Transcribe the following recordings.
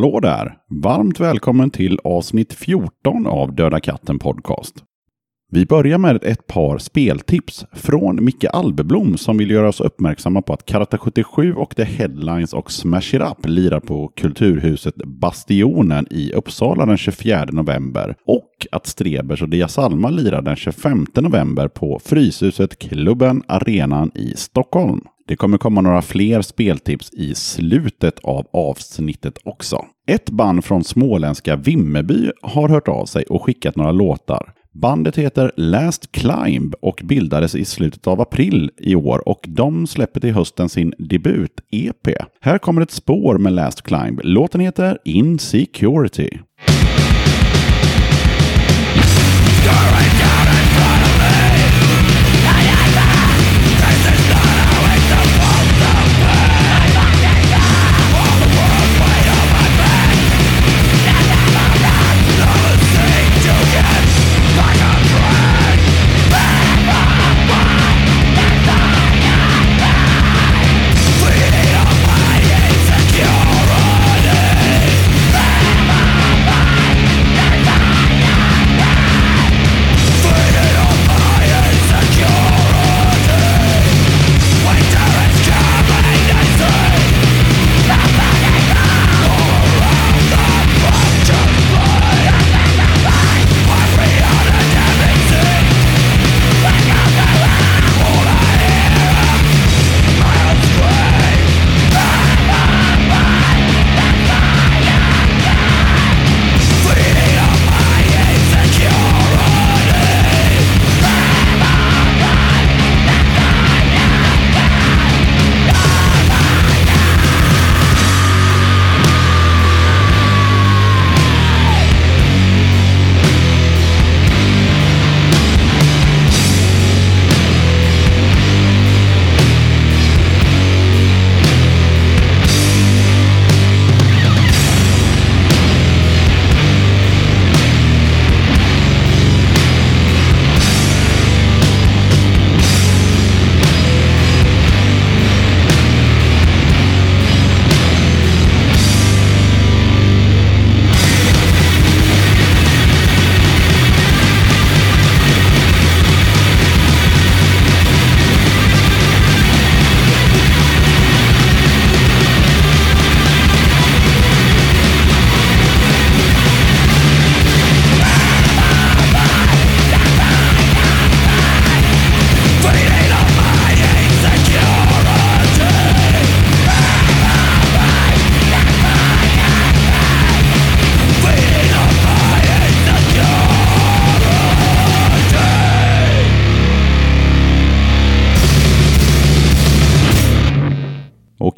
Hallå där! Varmt välkommen till avsnitt 14 av Döda katten Podcast. Vi börjar med ett par speltips från Micke Albeblom som vill göra oss uppmärksamma på att Karate 77 och The Headlines och Smash It Up lirar på Kulturhuset Bastionen i Uppsala den 24 november och att Strebers och Dia Salma lirar den 25 november på Fryshuset Klubben Arenan i Stockholm. Det kommer komma några fler speltips i slutet av avsnittet också. Ett band från småländska Vimmerby har hört av sig och skickat några låtar. Bandet heter Last Climb och bildades i slutet av april i år och de släpper till hösten sin debut-EP. Här kommer ett spår med Last Climb. Låten heter Insecurity.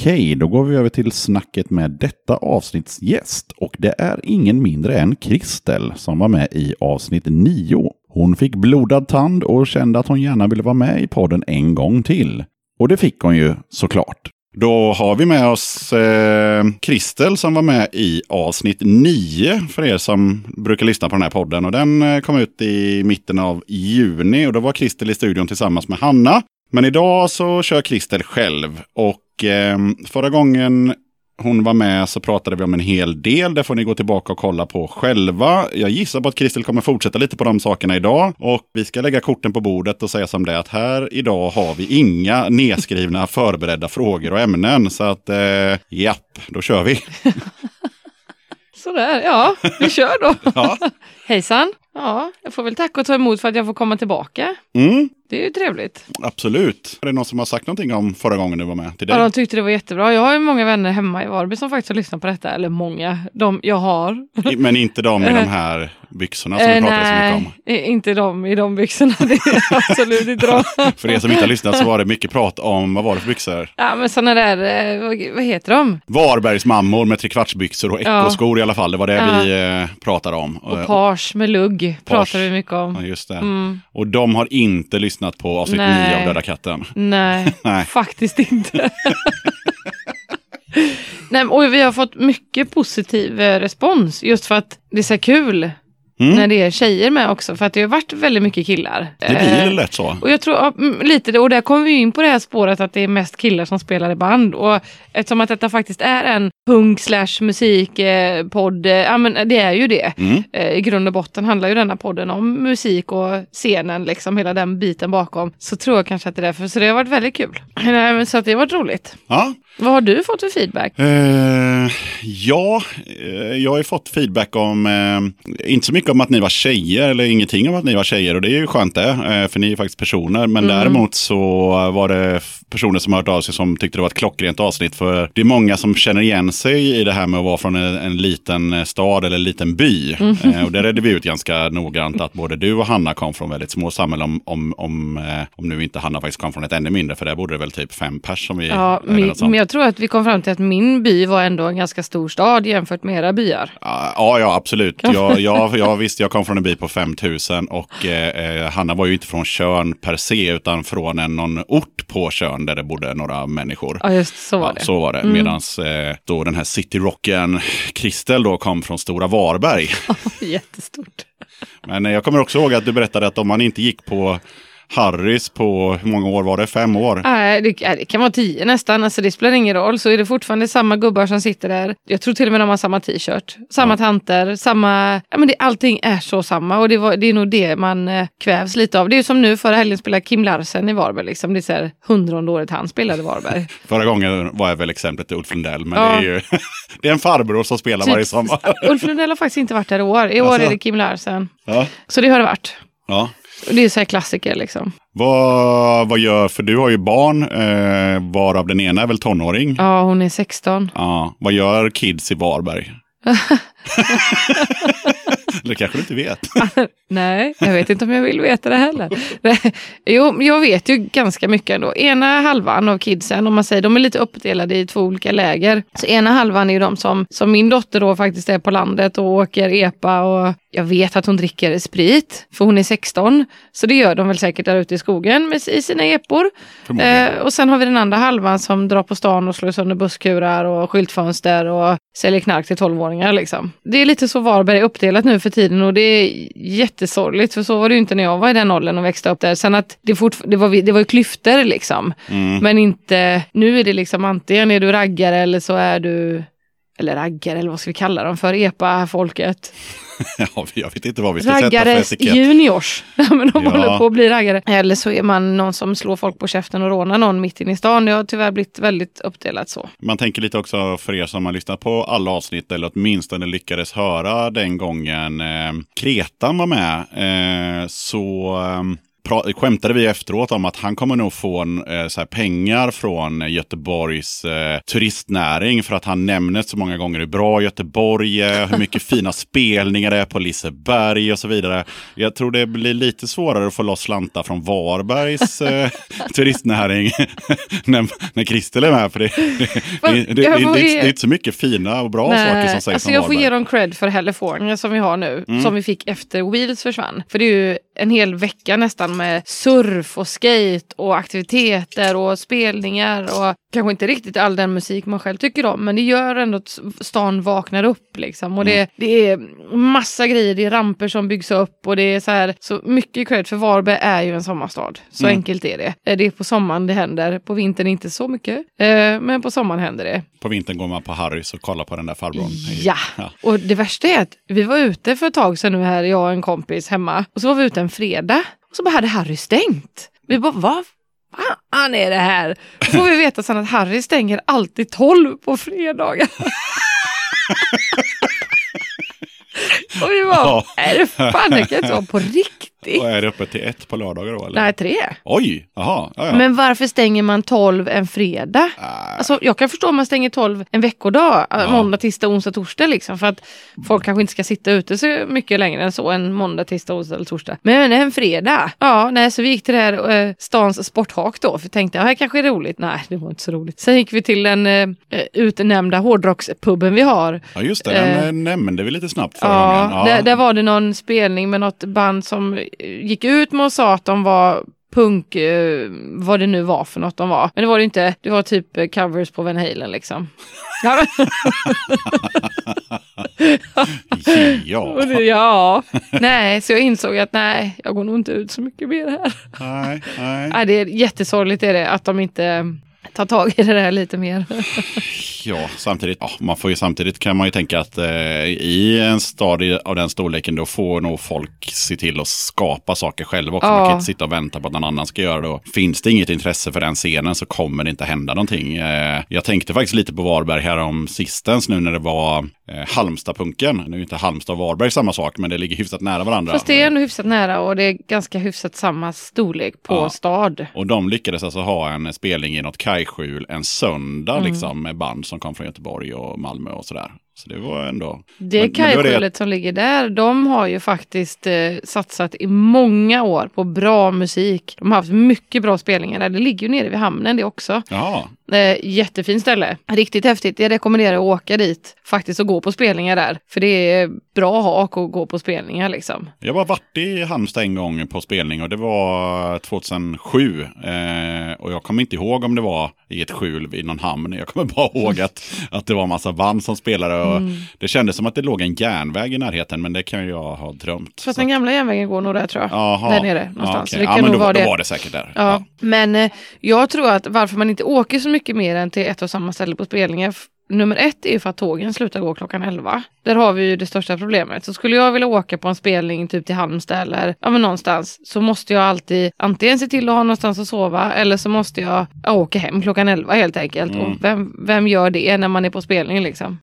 Okej, då går vi över till snacket med detta avsnitts gäst. Och det är ingen mindre än Kristel som var med i avsnitt 9. Hon fick blodad tand och kände att hon gärna ville vara med i podden en gång till. Och det fick hon ju såklart. Då har vi med oss eh, Kristel som var med i avsnitt 9 för er som brukar lyssna på den här podden. Och den eh, kom ut i mitten av juni och då var Kristel i studion tillsammans med Hanna. Men idag så kör Kristel själv och eh, förra gången hon var med så pratade vi om en hel del. Det får ni gå tillbaka och kolla på själva. Jag gissar på att Kristel kommer fortsätta lite på de sakerna idag. Och vi ska lägga korten på bordet och säga som det att här idag har vi inga nedskrivna förberedda frågor och ämnen. Så att eh, japp, då kör vi. Sådär, ja, vi kör då. Ja. Hejsan! Ja, jag får väl tacka och ta emot för att jag får komma tillbaka. Mm, Det är ju trevligt. absolut. Är det någon som har sagt någonting om förra gången du var med till dig? Ja, de tyckte det var jättebra. Jag har ju många vänner hemma i Varberg som faktiskt har lyssnat på detta. Eller många. De jag har. Men inte de i de här byxorna som vi Eh, pratade så mycket om. nej, inte de i de byxorna. Det är absolut inte de. För er som inte har lyssnat så var det mycket prat om, vad var det för byxor? Ja, men sådana där, eh, vad, heter de? Varbergs mammor med trekvartsbyxor och Ja. ekoskor i alla fall. Det var det Ja. vi eh, pratade om. Och page med lugg pratar vi mycket Ja, om. just det. Mm, Och de har inte lyssnat på avsnitt Nej. 9 av Döda katten. nej, Nej. faktiskt inte. nej, och vi har fått mycket positiv eh, respons just för att det är så kul. Mm. när det är tjejer med också. För att det har varit väldigt mycket killar. Det blir Eh, lätt så. och jag tror ja, mm, lite, och där kommer vi in på det här spåret att det är mest killar som spelar i band. Och eftersom att detta faktiskt är en punk slash musik eh, eh, ja men det är ju det. Mm. Eh, I grund och botten handlar ju denna podden om musik och scenen, liksom hela den biten bakom. Så tror jag kanske att det är därför, så det har varit väldigt kul. Så att det har varit roligt. Ja, Vad har du fått för feedback? Eh, ja, eh, jag har ju fått feedback om, eh, inte så mycket om att ni var tjejer, eller ingenting om att ni var tjejer, och det är ju skönt det, eh, för ni är faktiskt personer. Men däremot så var det personer som har hört av sig som tyckte det var ett klockrent avsnitt, för det är många som känner igen sig i det här med att vara från en, en liten eh, stad eller en liten by. Eh, och det redde vi ut ganska noggrant att både du och Hanna kom från väldigt små samhällen, om, om, om, eh, om nu inte Hanna faktiskt kom från ett ännu mindre, för där bodde det väl typ fem pers som vi... Ja, min, men jag tror att vi kom fram till att min by var ändå en ganska stor stad jämfört med era byar. Ja, ja absolut. Jag, jag, jag visst, jag kom från en by på 5000 och eh, Hanna var ju inte från Tjörn per se, utan från en, någon ort på Tjörn där det bodde några människor. Ja, just så var Ja, det. så var det. Medan eh, då den här cityrocken Kristel då kom från Stora Varberg. Jättestort. Men eh, jag kommer också ihåg att du berättade att om man inte gick på Harrys på, hur många år var det? Fem år? Nej, det, ja, det kan vara tio nästan, alltså det spelar ingen roll. Så är det fortfarande samma gubbar som sitter där. Jag tror till och med de har samma t-shirt, samma tanter, samma... Ja, men det, allting är så samma och det, var, det är nog det man eh, kvävs lite av. Det är som nu förra helgen spelade Kim Larsen i Varberg. Liksom. Det är så här hundrade året han spelade i Varberg. Förra gången var jag väl exemplet Ulf Lundell, men Ja. det är ju det är en farbror som spelar varje sommar. Ulf Lundell har faktiskt inte varit där i år. I år Alltså. är det Kim Larsen. Ja. Så det har det varit. Ja. Det är så här klassiker liksom. Vad, vad gör, för du har ju barn, eh, varav den ena är väl tonåring. Ja, hon är 16. Ja, vad gör kids i Varberg? det kanske du inte vet. Nej, jag vet inte om jag vill veta det heller. Jo, jag vet ju ganska mycket ändå. Ena halvan av kidsen, om man säger, de är lite uppdelade i två olika läger. Så ena halvan är ju de som, som min dotter då faktiskt är på landet och åker epa och jag vet att hon dricker sprit, för hon är 16. Så det gör de väl säkert där ute i skogen med, i sina epor. Eh, och sen har vi den andra halvan som drar på stan och slår sönder busskurar och skyltfönster och säljer knark till 12-åringar. Liksom. Det är lite så Varberg är uppdelat nu för tiden och det är jättesorgligt för så var det ju inte när jag var i den åldern och växte upp där. Sen att det, fort, det, var, det var ju klyftor liksom. Mm. Men inte, nu är det liksom antingen är du raggare eller så är du eller raggare eller vad ska vi kalla dem för, epa-folket. Ja, jag vet inte vad vi ska sätta för Raggare etikett. juniors. men de Ja. håller på att bli raggare. Eller så är man någon som slår folk på käften och rånar någon mitt inne i stan. Det har tyvärr blivit väldigt uppdelat så. Man tänker lite också för er som har lyssnat på alla avsnitt eller åtminstone lyckades höra den gången eh, Kretan var med. Eh, så eh, pra- skämtade vi efteråt om att han kommer nog få en, eh, här, pengar från Göteborgs eh, turistnäring för att han nämner så många gånger hur bra Göteborg är, hur mycket fina spelningar det är på Liseberg och så vidare. Jag tror det blir lite svårare att få loss slantar från Varbergs eh, turistnäring när, när Kristel är med. För det, det, det, det, är inte så mycket fina och bra saker som sägs alltså om jag får Varberg. ge dem cred för California som vi har nu, Mm. som vi fick efter Wheels försvann. För det är ju en hel vecka nästan med surf och skate och aktiviteter och spelningar och kanske inte riktigt all den musik man själv tycker om, men det gör ändå att stan vaknar upp liksom. Och det, Mm. det är massa grejer, det är ramper som byggs upp och det är så här, så mycket cred för Varberg är ju en sommarstad. Så Mm. enkelt är det. Eh, Det är på sommaren det händer, på vintern inte så mycket, eh, men på sommaren händer det. På vintern går man på Harrys och kollar på den där farbrorn. Ja. Ja. och det värsta är att vi var ute för ett tag sedan nu här, jag och en kompis hemma. Och så var vi ute en fredag och så bara hade Harry stängt. Vi bara, vad fan är det här? Då får vi veta sen att Harry stänger alltid 12 på fredagar. och vi bara, Ja. är det fan, det kan inte vara på riktigt. Och är det öppet till ett på lördagar då? Eller? Nej, tre. Oj, jaha. Ja, ja. Men varför stänger man 12 en fredag? Äh, Alltså, jag kan förstå om man stänger 12 en veckodag, ja. måndag, tisdag, onsdag, torsdag liksom. För att folk kanske inte ska sitta ute så mycket längre än så en måndag, tisdag, onsdag eller torsdag. Men en fredag, ja, nej, så vi gick till det här eh, stans sporthak då. För tänkte, ja, här kanske är roligt. Nej, det var inte så roligt. Sen gick vi till den eh, utnämnda hårdrockspubben vi har. ja, just det. Den eh, eh, nämnde vi lite snabbt förra Ja, gången. Ja. Där, där var det någon spelning med något band som eh, gick ut med och sa att de var punk, eh, vad det nu var för något de var. Men det var det inte, det var typ covers på Van Halen liksom. Ja, Ja. det- ja. nej, så jag insåg att nej, jag går nog inte ut så mycket mer här. Nej, nej. Nej, det är jättesorgligt är det att de inte tar tag i det där lite mer. Ja, samtidigt, ja, man får ju samtidigt kan man ju tänka att eh, i en stad av den storleken då får nog folk se till att skapa saker själva också. Man Ja. kan inte sitta och vänta på att någon annan ska göra det. Och finns det inget intresse för den scenen så kommer det inte hända någonting. Eh, jag tänkte faktiskt lite på Varberg här om sistens nu när det var eh, Halmstadpunken. Nu är inte Halmstad och Varberg samma sak, men det ligger hyfsat nära varandra. Fast det är ändå hyfsat nära och det är ganska hyfsat samma storlek på Ja. stad. Och de lyckades alltså ha en spelning i något kajskjul en söndag Mm. liksom med band som kom från Göteborg och Malmö och sådär. Så det var ändå... Det är det- kajskjulet som ligger där, de har ju faktiskt eh, satsat i många år på bra musik. De har haft mycket bra spelningar där. Det ligger ju nere vid hamnen det också. Ja, Eh, jättefint ställe. Riktigt häftigt. Jag rekommenderar att åka dit faktiskt och gå på spelningar där. För det är bra hak att gå på spelningar liksom. Jag har varit i Halmstad en gång på spelning och det var 2007. Eh, och jag kommer inte ihåg om det var i ett skjul i någon hamn. Jag kommer bara ihåg att, att det var massa band som spelade. Och Mm. Det kändes som att det låg en järnväg i närheten, men det kan jag ha drömt. Fast Så den gamla järnvägen går nog där tror jag. Jaha. Där nere Ja, någonstans. okej. Det ja, kan men nog då, vara då det. var det säkert där. Ja, men eh, jag tror att varför man inte åker så mycket mer än till ett och samma ställe på spelningar. f- Nummer ett är ju för att tågen slutar gå klockan 11. Där har vi ju det största problemet. Så skulle jag vilja åka på en spelning typ till Halmstad eller ja, men någonstans så måste jag alltid antingen se till att ha någonstans att sova eller så måste jag ja, åka hem klockan 11 helt enkelt. Mm. Och vem, vem gör det när man är på spelning liksom?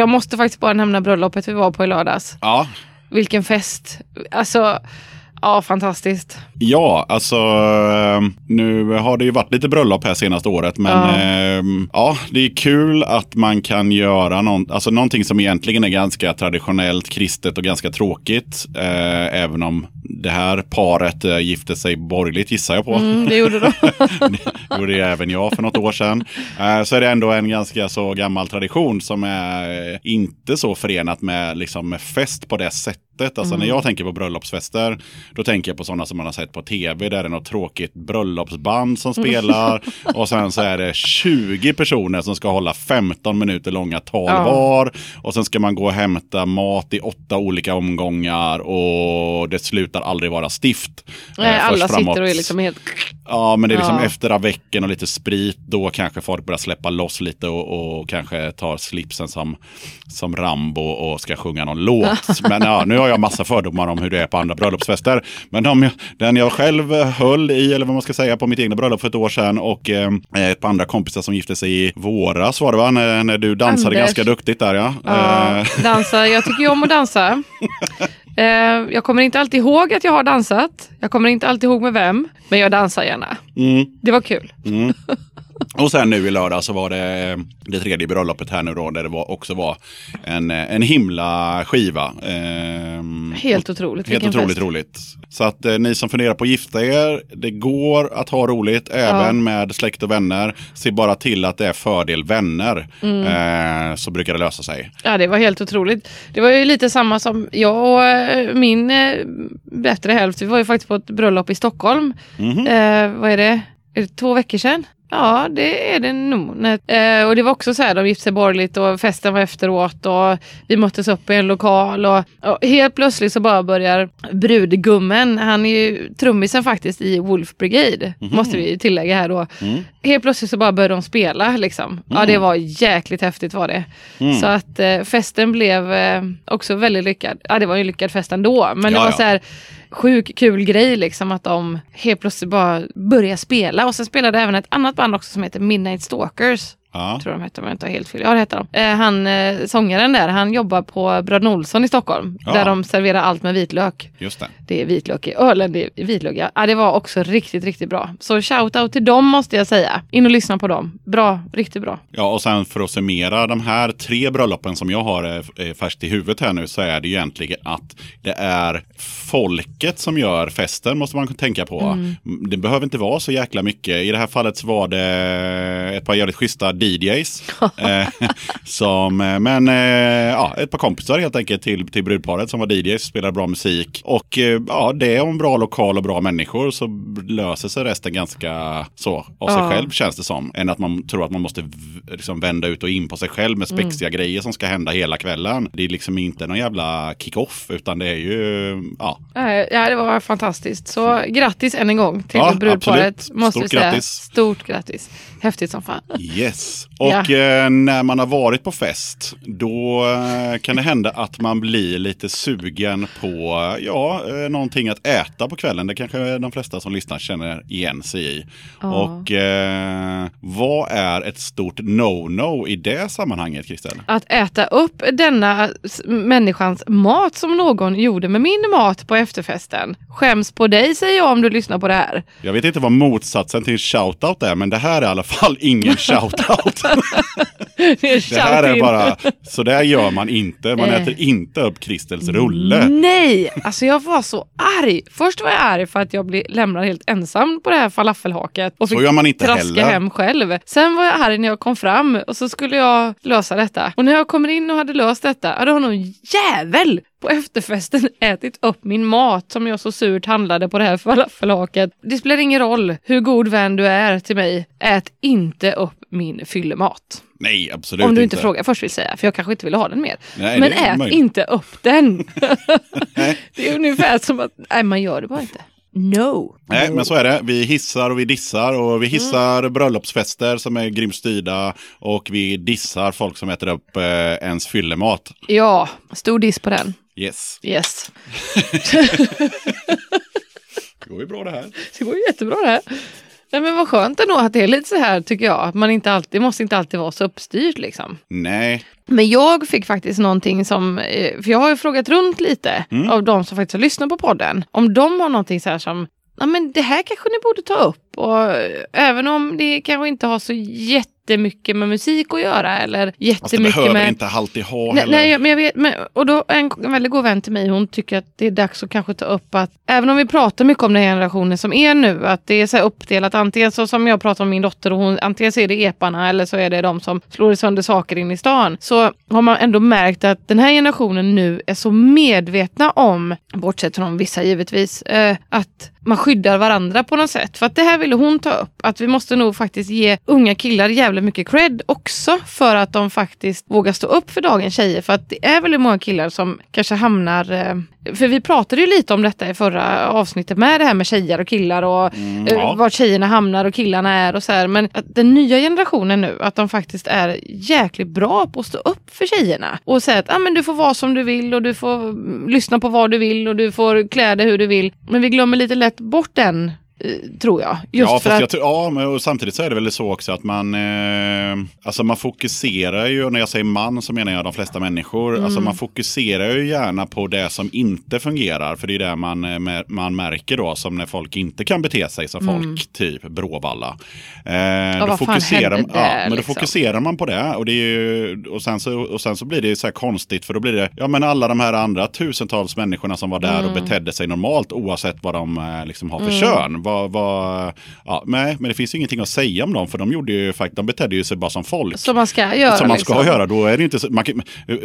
Jag, måste faktiskt bara nämna bröllopet vi var på i lördags. Ja, Vilken fest! Alltså, ja fantastiskt. Ja, alltså eh, nu har det ju varit lite bröllop här senaste året. Men Ja. ja, ja det är kul att man kan göra någon, alltså någonting som egentligen är ganska traditionellt kristet och ganska tråkigt. Eh, även om det här paret eh, gifte sig borgerligt gissar jag på. Mm, det gjorde de. Det gjorde även jag för något år sedan. Eh, Så är det ändå en ganska så gammal tradition som är eh, inte så förenat med, liksom, med fest på det sättet. Alltså när jag tänker på bröllopsfester, då tänker jag på sådana som man har sett på tv där det är något tråkigt bröllopsband som spelar. och sen så är det 20 personer som ska hålla 15 minuter långa tal Ja. var. Och sen ska man gå och hämta mat i åtta olika omgångar och det slutar aldrig vara stift. Eh, Nej, först alla framåt- sitter och är liksom helt... Ja, men det är liksom Ja. efter avecken och lite sprit, då kanske folk börjar släppa loss lite och, och kanske tar slipsen som, som Rambo och ska sjunga någon låt. Men ja, nu har jag massa fördomar om hur det är på andra bröllopsfester. Men de, den jag själv höll i, eller vad man ska säga, på mitt egna bröllop för ett år sedan och eh, ett par andra kompisar som gifte sig i våras var det va? När, när du dansade Anders. ganska duktigt där ja. Ja, Eh, dansa. Jag tycker ju om att dansa. Eh, jag kommer inte alltid ihåg att jag har dansat. Jag kommer inte alltid ihåg med vem. Men jag dansar gärna. mm. Det var kul. Och sen nu i lördag så var det det tredje bröllopet här nu då där det var, också var en, en himla skiva. Ehm, Helt otroligt. Helt otroligt fest. roligt. Så att eh, ni som funderar på att gifta er, det går att ha roligt även Ja. med släkt och vänner. Se bara till att det är fördel vänner. Mm. Eh, så brukar det lösa sig. Ja, det var helt otroligt. Det var ju lite samma som jag och eh, min eh, bättre hälft. Vi var ju faktiskt på ett bröllop i Stockholm. Mhm. Eh, vad är det? Är det två veckor sedan? Ja, det är det nog. Eh, och det var också så här, de gifte sig borgerligt och festen var efteråt och vi möttes upp i en lokal och, och helt plötsligt så bara börjar brudgummen, han är ju trummisen faktiskt i Wolf Brigade, måste vi tillägga här då. Mm. Helt plötsligt så bara började de spela liksom. Ja, det var jäkligt häftigt var det. Mm. Så att eh, festen blev eh, också väldigt lyckad. Ja, det var ju en lyckad fest ändå, men det Ja, var ja. så här sjuk kul grej liksom att de helt plötsligt bara började spela. Och sen spelade även ett annat band också som heter Midnight Stalkers. Ja. Tror de hette om jag inte har helt fel. Ja det heter de. Eh, han, eh, sångaren där, han jobbar på Bröderna Olsson i Stockholm. Ja. Där de serverar allt med vitlök. Just det. Det är vitlök i ölen, det är vitlök. Ja, Ja, det var också riktigt, riktigt bra. Så shout out till dem måste jag säga. In och lyssna på dem. Bra, riktigt bra. Ja, och sen för att summera de här tre bröllopen som jag har eh, eh, färskt i huvudet här nu så är det ju egentligen att det är folket som gör festen måste man tänka på. Mm. Det behöver inte vara så jäkla mycket. I det här fallet så var det ett par jävligt schyssta DJs. eh, som, eh, men eh, ja, ett par kompisar helt enkelt till, till brudparet som var DJs, spelar bra musik. Och ja, det är om bra lokal och bra människor så löser sig resten ganska så av sig Ja. själv känns det som. Än att man tror att man måste liksom vända ut och in på sig själv med spexiga Mm. grejer som ska hända hela kvällen. Det är liksom inte någon jävla kick-off utan det är ju, ja. Ja, det var fantastiskt. Så grattis än en gång till Ja, brudparet. absolut. Måste Stort vi säga. grattis. Stort grattis. Häftigt som fan. Yes. Och eh, när man har varit på fest, då eh, kan det hända att man blir lite sugen på ja, eh, någonting att äta på kvällen. Det kanske de flesta som lyssnar känner igen sig i. Ja. Och eh, vad är ett stort no-no i det sammanhanget, Kristel? Att äta upp denna människans mat som någon gjorde med min mat på efterfesten. Skäms på dig säger jag om du lyssnar på det här. Jag vet inte vad motsatsen till shoutout är, men det här är i alla fall ingen shoutout. Det, är det här är bara, så där gör man inte. Man Eh. äter inte upp Kristels rulle. Nej, alltså jag var så arg. Först var jag arg för att jag blev lämnad helt ensam på det här falafelhaket. Och Så fick gör man inte traska heller. hem själv. Sen var jag arg när jag kom fram och så skulle jag lösa detta. Och när jag kommer in och hade löst detta, då har någon jävel på efterfesten ätit upp min mat som jag så surt handlade på det här falafelhaket. Det spelar ingen roll hur god vän du är till mig, ät inte upp min fyllemat. Nej, absolut Om du inte frågar först vill säga, för jag kanske inte vill ha den mer. Nej, Men ät möjligt. inte upp den. Det är ungefär som att, nej man gör det bara inte. No. Nej, men så är det. Vi hissar och vi dissar och vi hissar bröllopsfester som är grymt styrda och vi dissar folk som äter upp eh, ens fyllemat. Ja, stor diss på den. Yes. Yes. Det går ju bra det här. Det går ju jättebra det här. Nej men vad skönt ändå att det är lite så här tycker jag. Att man inte alltid, det måste inte alltid vara så uppstyrt liksom. Nej, Men jag fick faktiskt någonting som, eh, för jag har ju frågat runt lite av de som faktiskt har lyssnat på podden. Om de har någonting så här som, ja men det här kanske ni borde ta upp. Och eh, även om det kanske inte har så jättemycket med musik att göra eller fast det jättemycket behöver med... inte alltid ha Nej, nej, men jag vet, men, och då en, en väldigt god vän till mig, hon tycker att det är dags att kanske ta upp att även om vi pratar mycket om den generationen som är nu, att det är så här uppdelat, antingen så som jag pratar om min dotter och hon, antingen så är det eparna eller så är det de som slår sönder saker in i stan. Så har man ändå märkt att den här generationen nu är så medvetna om, bortsett från vissa givetvis, eh, att man skyddar varandra på något sätt. För att det här vill ville hon ta upp att vi måste nog faktiskt ge unga killar jävligt mycket cred också för att de faktiskt vågar stå upp för dagens tjejer. För att det är väldigt många killar som kanske hamnar eh, för vi pratade ju lite om detta i förra avsnittet med det här med tjejer och killar och eh, Mm, ja. var tjejerna hamnar och killarna är och så här. Men att den nya generationen nu, att de faktiskt är jäkligt bra på att stå upp för tjejerna. Och säga att ah, men du får vara som du vill och du får mm, lyssna på vad du vill och du får klä dig hur du vill. Men vi glömmer lite lätt bort den, eh, tror jag. Just ja, för att, jag tror, ja, men och samtidigt så är det väl så också att man, eh, alltså man fokuserar ju, när jag säger man så menar jag de flesta människor, Mm. alltså man fokuserar ju gärna på det som inte fungerar, för det är det man, eh, man märker då, som när folk inte kan bete sig som folk, typ Bråvalla. Eh, då Mm. vad fan fokuserar, ja, där, men då liksom? fokuserar man på det och, det ju, och, sen så, och sen så blir det så här konstigt, för då blir det, ja men alla de här andra tusentals människorna som var där Mm. och betedde sig normalt oavsett vad de eh, liksom har för kön. Vad, vad, ja, nej, men det finns ju ingenting att säga om dem för de, gjorde ju, de betedde ju sig bara som folk. som man ska göra. Som man ska liksom. göra, då är det inte så, man,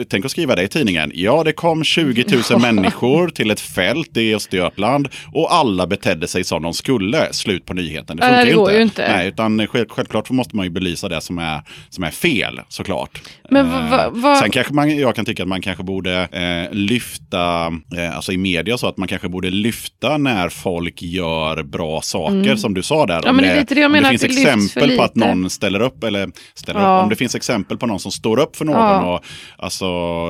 Tänk att skriva det i tidningen. Ja, det kom 20 000 människor till ett fält i Östergötland och alla betedde sig som de skulle. Slut på nyheten. Det funkar det går ju inte. Nej, utan själv, självklart måste man ju belysa det som är, som är fel, såklart. Men vad- Eh, vad- vad- Sen kanske man, jag kan tycka att man kanske borde eh, lyfta, eh, alltså i media så att man kanske borde lyfta när folk gör bra saker, som du sa där. Mm. Ja, Om det det jag om det finns det exempel på att någon ställer upp, eller ställer Ja. upp, om det finns exempel på någon som står upp för någon. Ja. Och, alltså,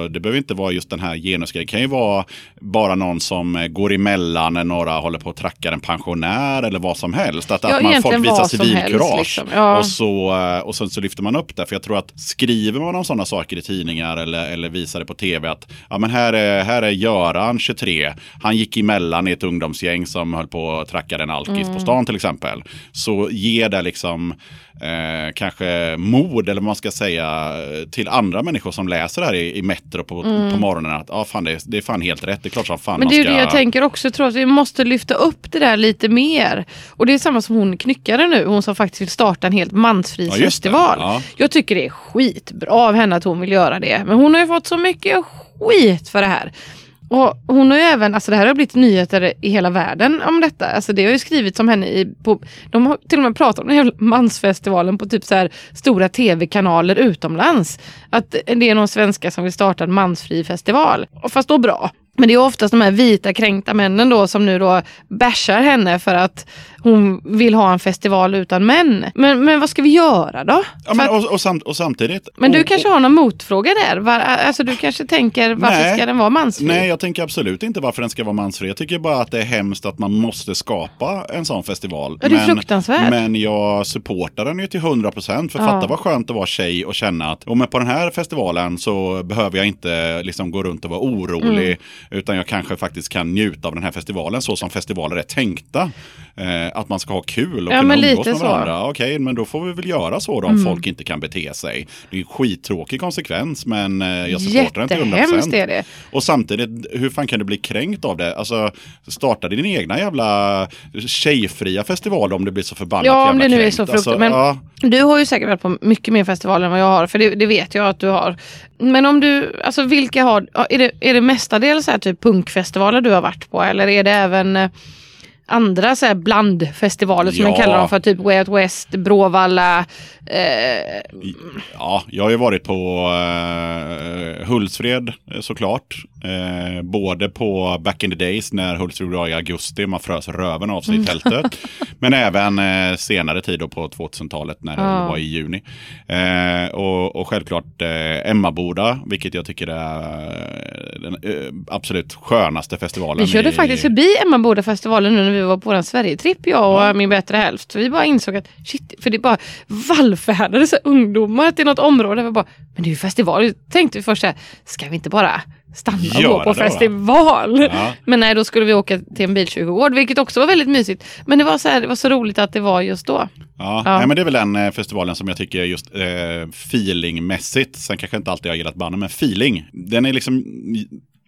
det behöver inte vara just den här genusgrejen. Det kan ju vara bara någon som går emellan när några håller på att tracka en pensionär eller vad som helst. Att, att man, folk visar civilkurage. liksom. Och, så, eh, och sen så lyfter man upp det. För jag tror att skriver man om sådana saker i tidningar eller, eller visar det på tv att ja, men här, är, här är Göran, 23. Han gick emellan i ett ungdomsgäng som höll på att tracka en alkis Mm. på stan till exempel. Så ger det liksom eh, kanske mod eller vad man ska säga till andra människor som läser det här i, i Metro på, på morgonen. Att ah, fan, det, är, det är fan helt rätt. Det är klart som fan Mm. Men det är ska... det jag tänker också, jag tror att vi måste lyfta upp det där lite mer. Och det är samma som hon knyckare nu, hon som faktiskt vill starta en helt mansfri Ja, festival. Ja. Jag tycker det är skitbra av henne att hon vill göra det. Men hon har ju fått så mycket skit för det här. Och hon har ju även, alltså det här har blivit nyheter i hela världen om detta. Alltså det har ju skrivits om henne i, på, de har till och med pratat om den här mansfestivalen på typ så här stora tv-kanaler utomlands. Att det är någon svenska som vill starta en mansfri festival. Fast då bra. Men det är oftast de här vita kränkta männen då som nu då bashar henne för att hon vill ha en festival utan män. Men, men vad ska vi göra då? Ja, men, och, och, samt, och samtidigt... men du och, kanske har någon motfråga där? Var, alltså du kanske tänker varför Nej. ska den vara mansfri? Nej, jag tänker absolut inte varför den ska vara mansfri. Jag tycker bara att det är hemskt att man måste skapa en sån festival. Ja, det är fruktansvärt. Men jag supportar den ju till 100 procent. För Ja. fatta vad skönt att vara tjej och känna att oh, men på den här festivalen så behöver jag inte liksom, gå runt och vara orolig. Mm. Utan jag kanske faktiskt kan njuta av den här festivalen så som festivaler är tänkta. Eh, att man ska ha kul och Ja, kunna umgås med så. Mm. varandra. Okej, men då får vi väl göra så då om folk inte kan bete sig. Det är en skittråkig konsekvens men eh, jag supportar den till 100 Jättehemskt är det. och samtidigt, hur fan kan du bli kränkt av det? Alltså, starta din egna jävla tjejfria festival om det blir så förbannat Ja, om jävla det nu är kränkt. så fruktansvärt. Alltså, men ja. du har ju säkert varit på mycket mer festivaler än vad jag har, för det, det vet jag att du har. Men om du, alltså vilka har, är det, är det mestadels så här typ punkfestivaler du har varit på? Eller är det även eh, andra så här blandfestivaler som Ja. man kallar dem för, typ Way Out West, Bråvalla, eh, Ja, jag har ju varit på uh, Hultsfred eh, såklart. Eh, både på back in the days när Hultsfred var i augusti, man frös röven av sig i tältet. Men även eh, senare tid då på 2000-talet när det Ja. var i juni. Eh, och, och självklart eh, Emmaboda, vilket jag tycker är eh, den eh, absolut skönaste festivalen. Vi körde i, faktiskt förbi Emmaboda-festivalen nu när vi var på vår Sverigetripp, jag och min bättre hälft. För vi bara insåg att shit, för det bara vallfärdade så här ungdomar till något område. Vi bara, men det är ju festival. Tänkte vi först så här, ska vi inte bara stanna och Göra gå på festival? Ja. Men nej, då skulle vi åka till en bilkyrkogård, vilket också var väldigt mysigt. Men det var så, här, det var så roligt att det var just då. Ja, Ja. Nej, men det är väl den eh, festivalen som jag tycker just eh, feelingmässigt, sen kanske inte alltid jag gillat banden, men feeling, den är liksom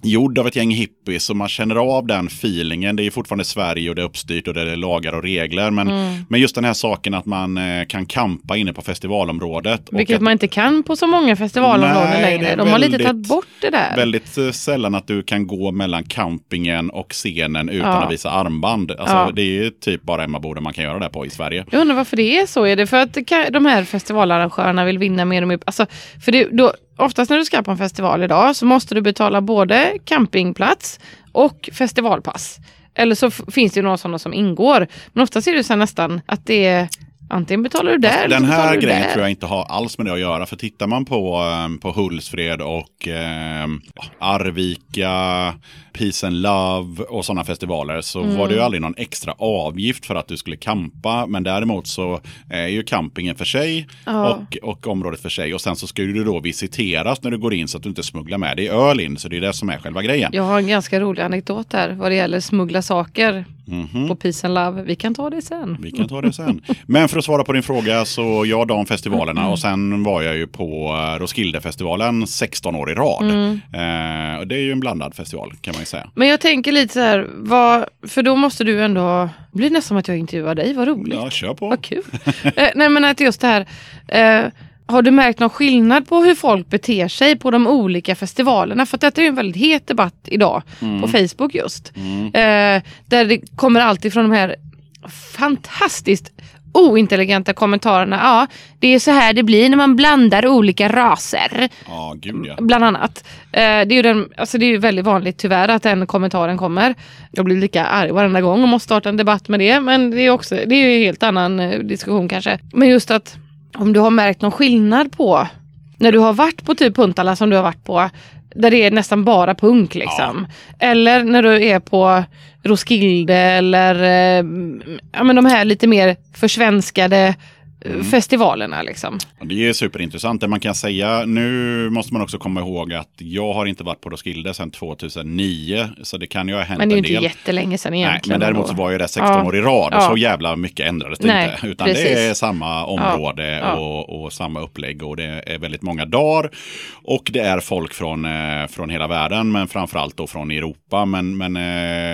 gjord av ett gäng hippies och man känner av den feelingen. Det är fortfarande Sverige och det är uppstyrt och det är lagar och regler. Men, Mm. men just den här saken att man eh, kan kampa inne på festivalområdet. Vilket att, man inte kan på så många festivalområden Nej, längre. De har lite väldigt- tagit bort det där. Väldigt eh, sällan att du kan gå mellan campingen och scenen utan Ja. att visa armband. Alltså, Ja. Det är typ bara Emmaboda man kan göra det på i Sverige. Jag undrar varför det är så. Är det för att de här festivalarrangörerna vill vinna mer och mer? Alltså, för det, då, oftast när du ska på en festival idag så måste du betala både campingplats och festivalpass. Eller så finns det ju några sådana som ingår. Men oftast är det så nästan att det är antingen betalar du där eller Den här du grejen där. tror jag inte har alls med det att göra. För tittar man på, eh, på Hultsfred och eh, Arvika, Peace and Love och sådana festivaler så Mm. var det ju aldrig någon extra avgift för att du skulle campa. Men däremot så är ju campingen för sig Ja. och, och området för sig. Och sen så ska du då visiteras när du går in så att du inte smugglar med dig öl in. Så det är det som är själva grejen. Jag har en ganska rolig anekdot där vad det gäller smuggla saker Mhm. på Peace and Love. Vi kan ta det sen. Vi kan ta det sen. Men för att svara på din fråga så jag de festivalerna Mm. och sen var jag ju på eh, Roskildefestivalen 16 år i rad. Mm. Eh, och det är ju en blandad festival kan man ju säga. Men jag tänker lite så här, vad, för då måste du ändå, det blir nästan som att jag intervjuar dig, vad roligt. Ja, kör på. Vad kul. eh, nej men att just det här, eh, har du märkt någon skillnad på hur folk beter sig på de olika festivalerna? För detta är ju en väldigt het debatt idag på Facebook just. Eh, där det kommer alltid från de här fantastiskt ointelligenta kommentarerna. Ja, det är så här det blir när man blandar olika raser. Ja, gud ja. Bland annat. Eh, det, är ju den, alltså det är väldigt vanligt tyvärr att den kommentaren kommer. Jag blir lika arg varenda gång och måste starta en debatt med det. Men det är, också, det är ju en helt annan eh, diskussion kanske. Men just att om du har märkt någon skillnad på när du har varit på typ Puntala som du har varit på. Där det är nästan bara punk liksom. Eller när du är på Roskilde eller eh, ja, men de här lite mer försvenskade eh, festivalerna liksom. Det är superintressant. Det man kan säga, nu måste man också komma ihåg att jag har inte varit på Roskilde sedan 2009. Så det kan ju ha hänt Men det är ju en inte del. jättelänge sedan Nej, egentligen. men däremot så var ju det 16 Ja. år i rad och Ja. så jävla mycket ändrades det Nej, inte. Utan precis. det är samma område Ja. Och, och samma upplägg och det är väldigt många dagar. Och det är folk från, eh, från hela världen men framförallt då från Europa. Men, men,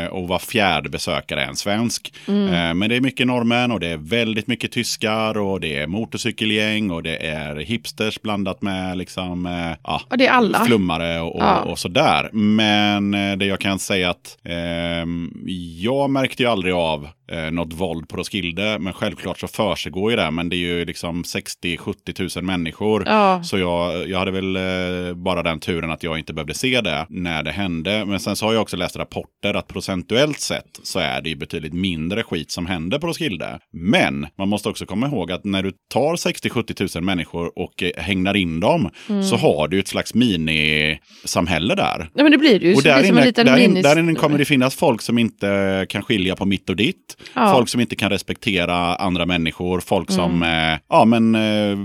eh, och var fjärde besökare är en svensk. Mm. Eh, men det är mycket norrmän och det är väldigt mycket tyskar och det är motorcykelgäng och det är hipsters blandat med liksom, eh, ja, Ja, det är alla. flummare och, och, Ja. och sådär. Men eh, det jag kan säga att ehm, jag märkte ju aldrig av eh, något våld på Roskilde. Men självklart så försiggår ju det. Men det är ju liksom 60-70 tusen människor. Ja. Så jag, jag hade väl eh, bara den turen att jag inte behövde se det när det hände. Men sen så har jag också läst rapporter att procentuellt sett så är det ju betydligt mindre skit som händer på Roskilde. Men man måste också komma ihåg att när du tar 60-70 tusen människor och eh, hängnar in dem Mm. så har du ett slags minisamhälle där. Ja men det blir det ju. Och där som en inne, där, in, där inne kommer det finnas folk som inte kan skilja på mitt och ditt. Ja. Folk som inte kan respektera andra människor. Folk som, Mm. eh, ja, men, eh,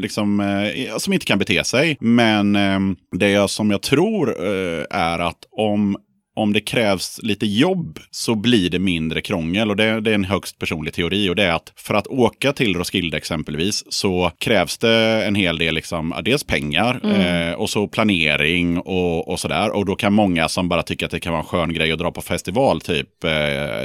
liksom, eh, som inte kan bete sig. Men det jag, som jag tror är att om om det krävs lite jobb så blir det mindre krångel. Och det, det är en högst personlig teori. Och det är att för att åka till Roskilde exempelvis så krävs det en hel del, liksom, ja, dels pengar Mm. eh, och så planering och, och sådär. Och då kan många som bara tycker att det kan vara en skön grej att dra på festival, typ eh,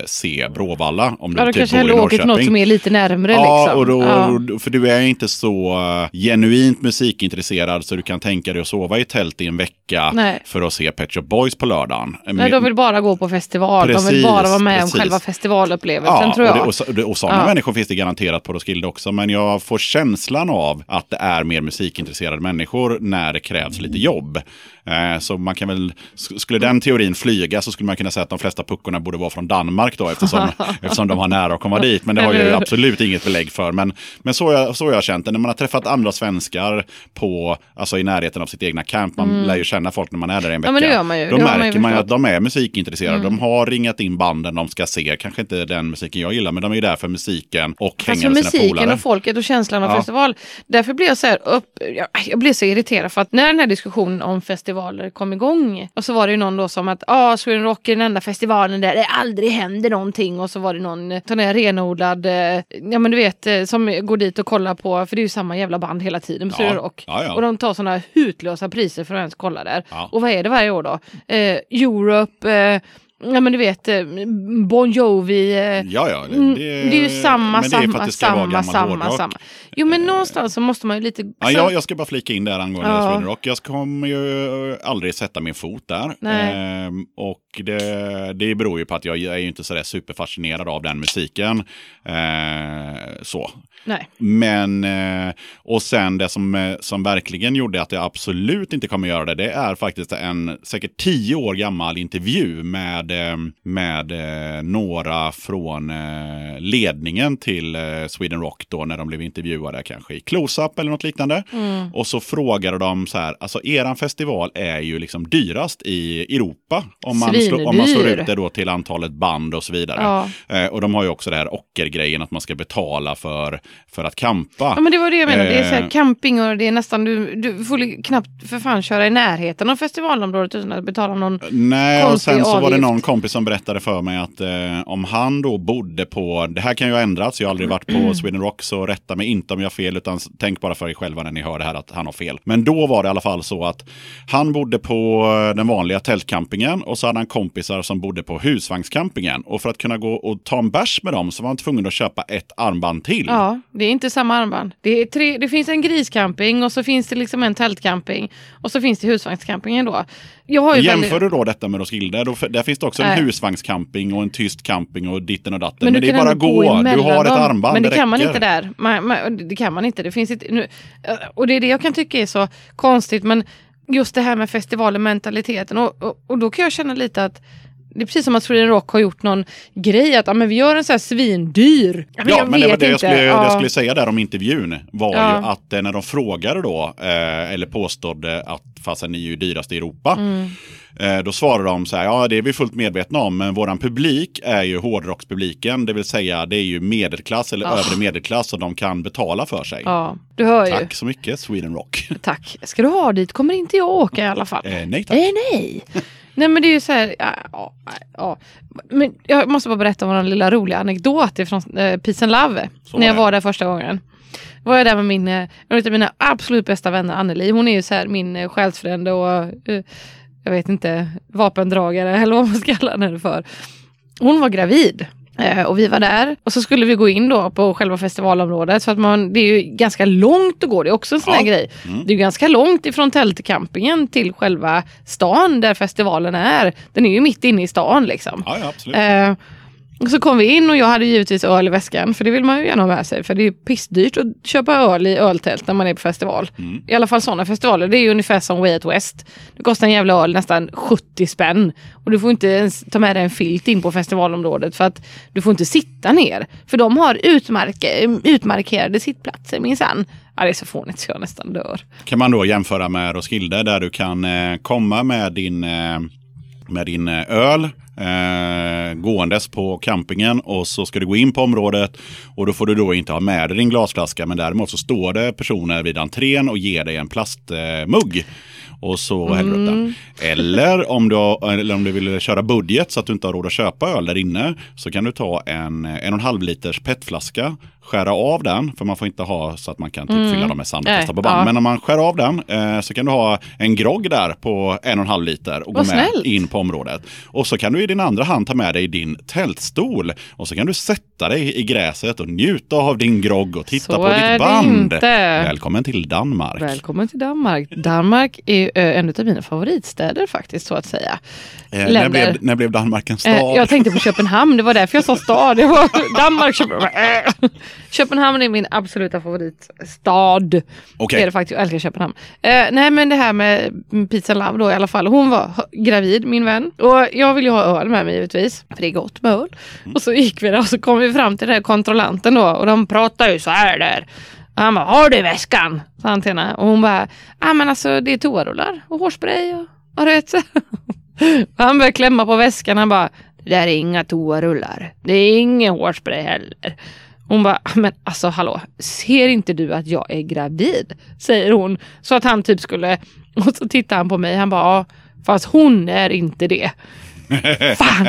se Bråvalla. Om Ja, du då typ kanske hellre åker till något som är lite närmre Ja, liksom. och då, Ja. för du är inte så uh, genuint musikintresserad så du kan tänka dig att sova i tält i en vecka Nej. för att se Pet Shop Boys på lördagen. Nej, de vill bara gå på festival. de vill Precis, bara vara med precis. om själva festivalupplevelsen Ja, tror jag. och, det, och, och sådana Ja. människor finns det garanterat på Roskilde också. Men jag får känslan av att det är mer musikintresserade människor när det krävs lite jobb. Eh, så man kan väl, sk- skulle den teorin flyga så skulle man kunna säga att de flesta puckorna borde vara från Danmark då eftersom, eftersom de har nära att komma dit. Men det har jag absolut inget belägg för. Men, men så, jag, så har jag känt det. När man har träffat andra svenskar på, alltså i närheten av sitt egna camp, man lär ju känna folk när man är där en vecka. Mm. Ja, men det gör man ju. Då Det har man ju märker man ju. Mm. att de är musikintresserade. De har ringat in banden de ska se. Kanske inte den musiken jag gillar, men de är ju där för musiken och hänga för med sina musiken polare. och folket och känslan av Ja. festival. Därför blir jag så här upp, jag, jag blir så irriterad för att när den här diskussionen om festivaler kom igång. Och så var det ju någon då som att ah, Sweden Rock är den enda festivalen där det aldrig händer någonting. Och så var det någon sån här renodlad, eh, ja men du vet, eh, som går dit och kollar på, för det är ju samma jävla band hela tiden på Ja. Sweden Rock. Ja, ja. Och de tar såna hutlösa priser för att ens kolla där. Och vad är det varje år då? Eh, Europe, eh, ja men du vet, eh, Bon Jovi. Eh, Ja, ja. Det, Mm, det är ju samma, det samma, det samma, samma, samma. Jo men någonstans så måste man ju lite... Ja, jag, jag ska bara flika in där angående Ja. Sweden Rock. Jag kommer ju aldrig sätta min fot där. Ehm, och det, det beror ju på att jag är ju inte sådär superfascinerad av den musiken. Ehm, så. Nej. Men, eh, och sen det som, eh, som verkligen gjorde att jag absolut inte kommer göra det, det är faktiskt en säkert tio år gammal intervju med, eh, med eh, några från eh, ledningen till eh, Sweden Rock då när de blev intervjuade kanske i Close-Up eller något liknande. Mm. Och så frågade de så här, alltså eran festival är ju liksom dyrast i Europa om man, slår, om man slår ut det då till antalet band och så vidare. Ja. Eh, och de har ju också det här ockergrejen att man ska betala för, för att kampa. Ja men det var det jag menade, det är så Eh. här camping och det är nästan, du, du får knappt för fan köra i närheten av festivalområdet utan att betala någon Nej, och sen så var det avgift. Någon kompis som berättade för mig att eh, om han då bodde på, det här kan ju ha ändrats, jag har aldrig varit Mm. på Sweden Rock så rätta mig inte om jag har fel utan tänk bara för er själva när ni hör det här att han har fel. Men då var det i alla fall så att han bodde på eh, den vanliga tältcampingen och så hade han kompisar som bodde på husvagnscampingen och för att kunna gå och ta en bärs med dem så var han tvungen att köpa ett armband till. Ja, det är inte samma armband. Det, är tre, det finns en griscamping och så finns det liksom en tältcamping och så finns det husvagnscampingen då. Jag har ju Jämför väldigt- du då detta med Roskilde, då, där finns det också en Nej. husvagnscamping och en tyst camping och ditten och datten. Men, Men, det är bara gå, du har ett armband, Men det, kan man inte där. Man, man, det kan man inte. Det finns inte nu, och det är det jag kan tycka är så konstigt. Men just det här med festivalmentaliteten. Och, och, och då kan jag känna lite att det är precis som att Sweden Rock har gjort någon grej att ja, men vi gör en så här svindyr. Ja, Ja, jag men det var det jag skulle, Ja. jag skulle säga där om intervjun. Var Ja. ju att eh, när de frågade då, eh, eller påstod att fastän ni är ju dyrast i Europa. Mm. Eh, då svarade de så här, ja det är vi fullt medvetna om, men våran publik är ju hårdrockspubliken. Det vill säga det är ju medelklass eller Ah. övre medelklass och de kan betala för sig. Ja, du hör ju. Tack så mycket Sweden Rock. Tack. Ska du ha dit kommer inte jag åka i alla fall. Eh, nej tack. Nej, nej. Nej men det är ju så här, ja, ja, ja. Men jag måste bara berätta om en lilla rolig anekdot från eh, Peace and Love. Så när jag var där första gången. Var jag där med min, eh, en av mina absolut bästa vänner Anneli. Hon är ju så här min eh, själsfrände och eh, jag vet inte, vapendragare eller vad man ska kalla henne för. Hon var gravid. Eh, och vi var där och så skulle vi gå in då på själva festivalområdet. Så att man, det är ju ganska långt att gå, det är också en sån här Ja. grej. Mm. Det är ju ganska långt ifrån tältcampingen till själva stan där festivalen är. Den är ju mitt inne i stan liksom. Ja, ja absolut. Eh, och så kom vi in och jag hade givetvis öl i väskan för det vill man ju gärna ha med sig för det är pissdyrt att köpa öl i öltält när man är på festival. Mm. I alla fall sådana festivaler, det är ju ungefär som Way Out West. Det kostar en jävla öl nästan 70 spänn och du får inte ens ta med dig en filt in på festivalområdet för att du får inte sitta ner. För de har utmark- utmarkerade sittplatser minsann. Ja, det är så fånigt så jag nästan dör. Kan man då jämföra med Roskilde där du kan eh, komma med din, eh, med din eh, öl eh, gåendes på campingen och så ska du gå in på området och då får du då inte ha med dig din glasflaska men däremot så står det personer vid entrén och ger dig en plastmugg. Och så häller du upp den. Eller om, du, eller om du vill köra budget så att du inte har råd att köpa öl där inne så kan du ta en en och en halv liters petflaska, skära av den, för man får inte ha så att man kan typ fylla dem med sand och kasta på band. ja. Men om man skär av den eh, så kan du ha en grogg där på en och en halv liter och gå Vad med snällt. in på området. Och så kan du i din andra hand ta med dig din tältstol och så kan du sätta dig i gräset och njuta av din grogg och titta Så på ditt band. Välkommen till Danmark. Välkommen till Danmark. Danmark är eh, en av mina favoritstäder faktiskt så att säga. Eh, när, blev, när blev Danmark en stad? Eh, jag tänkte på Köpenhamn, det var därför jag sa stad. Det var Danmark, Köpenhamn. Köpenhamn är min absoluta favoritstad. Okej. Är det faktiskt, jag älskar Köpenhamn. Eh, nej men det här med Pizza Love då i alla fall. Hon var gravid min vän. Och jag ville ju ha öl med mig givetvis. För det är gott med öl. Och så gick vi där och så kom vi fram till den här kontrollanten då. Och de pratar ju så här där. Och han bara, har du väskan? Sa han till henne. Och hon bara, ja men alltså det är toarullar och hårspray och, och du vet. Han började klämma på väskan. Han bara, det där är inga toarullar. Det är ingen hårspray heller. Hon bara, men alltså hallå, ser inte du att jag är gravid? Säger hon. Så att han typ skulle, och så tittar han på mig, han bara, ja, fast hon är inte det. Fan!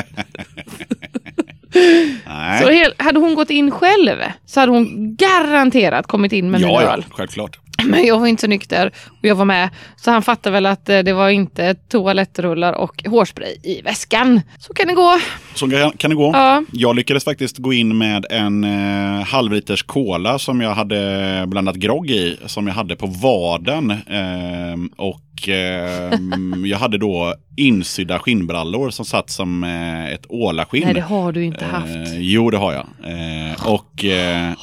Så hade hon gått in själv så hade hon garanterat kommit in med ja, min ja, öl. självklart. Men jag var inte så nykter och jag var med. Så han fattade väl att eh, det var inte toalettrullar och hårspray i väskan. Så kan det gå. Så kan, det gå. Ja. Jag lyckades faktiskt gå in med en eh, halvliters cola som jag hade blandat grogg i. Som jag hade på vaden. Eh, och eh, jag hade då insydda skinnbrallor som satt som eh, ett ålaskinn. Nej, det har du inte haft. Eh, jo, det har jag. Eh, och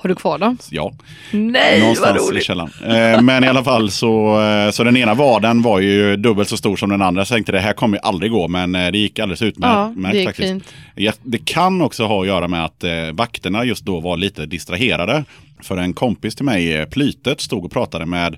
Har du kvar dem? ja, Nej, vad någonstans i roligt. källaren. Eh, men i alla fall så, eh, så den ena vaden var ju dubbelt så stor som den andra. Så jag tänkte det här kommer ju aldrig gå, men eh, det gick alldeles utmärkt. Ja, det faktiskt. fint. Det kan också ha att göra med att vakterna just då var lite distraherade. För en kompis till mig, eh, Plytet, stod och pratade med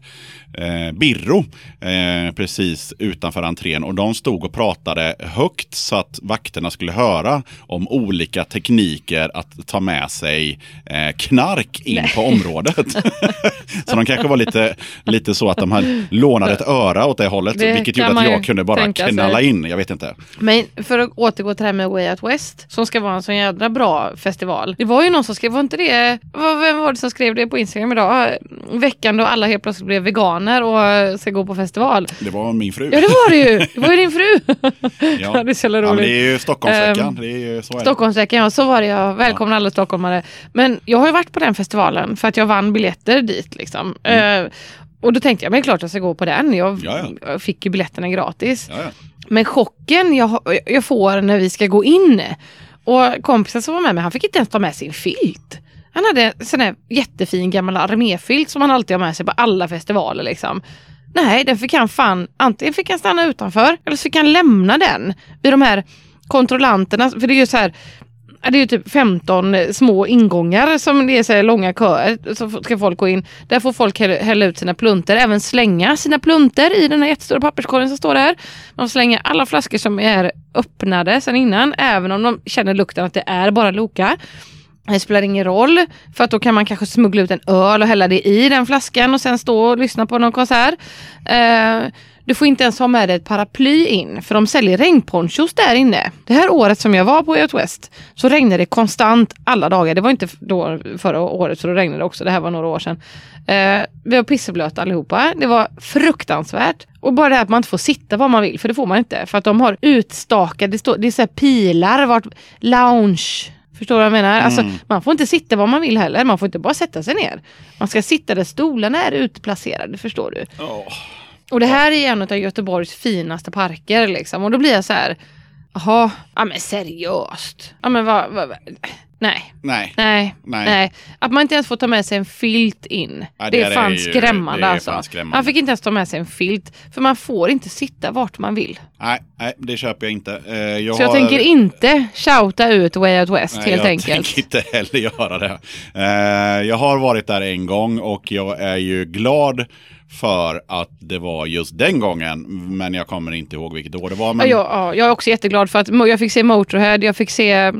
eh, Birro eh, precis utanför entrén. Och de stod och pratade högt så att vakterna skulle höra om olika tekniker att ta med sig eh, knark in på området. så de kanske var lite, lite så att de hade lånade ett öra åt det hållet. Det vilket gjorde att jag kunde bara tänka sig. knalla in. Jag vet inte. Men för att återgå till det här med Way Out West som ska vara en sån jädra bra festival. Det var ju någon som skrev, var inte det, vem var det som skrev det på Instagram idag? Veckan då alla helt plötsligt blev veganer och ska gå på festival. Det var min fru. Ja det var det ju, det var ju din fru. Ja. det är så jävla Ja, roligt. det är ju Stockholmsveckan. Ehm, det är ju, så är. Stockholmsveckan, ja så var det jag. Välkomna alla stockholmare. Men jag har ju varit på den festivalen för att jag vann biljetter dit. Liksom. Eh, och då tänkte jag, men klart jag ska gå på den. Jag, Mm. Ja, jag fick ju biljetterna gratis. Ja, ja. Men chocken jag, jag får när vi ska gå in och kompisen som var med mig, han fick inte ens ta med sin filt. Han hade en sån här jättefin gammal arméfilt som han alltid har med sig på alla festivaler liksom. Nej, den fick han fan, antingen fick han stanna utanför eller så fick han lämna den vid de här kontrollanterna. För det är ju så här, Det är ju typ 15 små ingångar som det är så här långa köer. Så ska folk gå in. Där får folk hälla, hälla ut sina plunter. Även slänga sina plunter i den här jättestora papperskorgen som står där. De slänger alla flaskor som är öppnade sedan innan. Även om de känner lukten att det är bara Loka. Det spelar ingen roll för att då kan man kanske smuggla ut en öl och hälla det i den flaskan och sen stå och lyssna på någon konsert. Eh, du får inte ens ha med dig ett paraply in för de säljer regnponchos där inne. Det här året som jag var på Out West så regnade det konstant alla dagar. Det var inte då förra året så då regnade det också. Det här var några år sedan. Eh, vi var pisseblöta allihopa. Det var fruktansvärt. Och bara det här att man inte får sitta var man vill, för det får man inte. För att de har utstakade, det, står, det är så här pilar, vart, lounge. Förstår du vad jag menar? Alltså, man får inte sitta var man vill heller. Man får inte bara sätta sig ner. Man ska sitta där stolarna är utplacerade, förstår du? Åh. Och det här är en av Göteborgs finaste parker liksom. Och då blir jag så här, jaha, ja men seriöst. Ja men vad, vad, vad nej. Nej. Nej, Nej. Att man inte ens får ta med sig en filt in. Ja, det, det är är fan ju- skrämmande det är alltså. fan skrämmande. Han fick inte ens ta med sig en filt. För man får inte sitta vart man vill. Nej, nej, det köper jag inte. Eh, jag Så jag har- tänker inte shouta ut Way Out West Nej, helt jag enkelt. tänker inte heller göra det. Eh, jag har varit där en gång och jag är ju glad för att det var just den gången. Men jag kommer inte ihåg vilket år det var. Men... Ja, jag, ja, jag är också jätteglad för att jag fick se Motorhead, jag fick se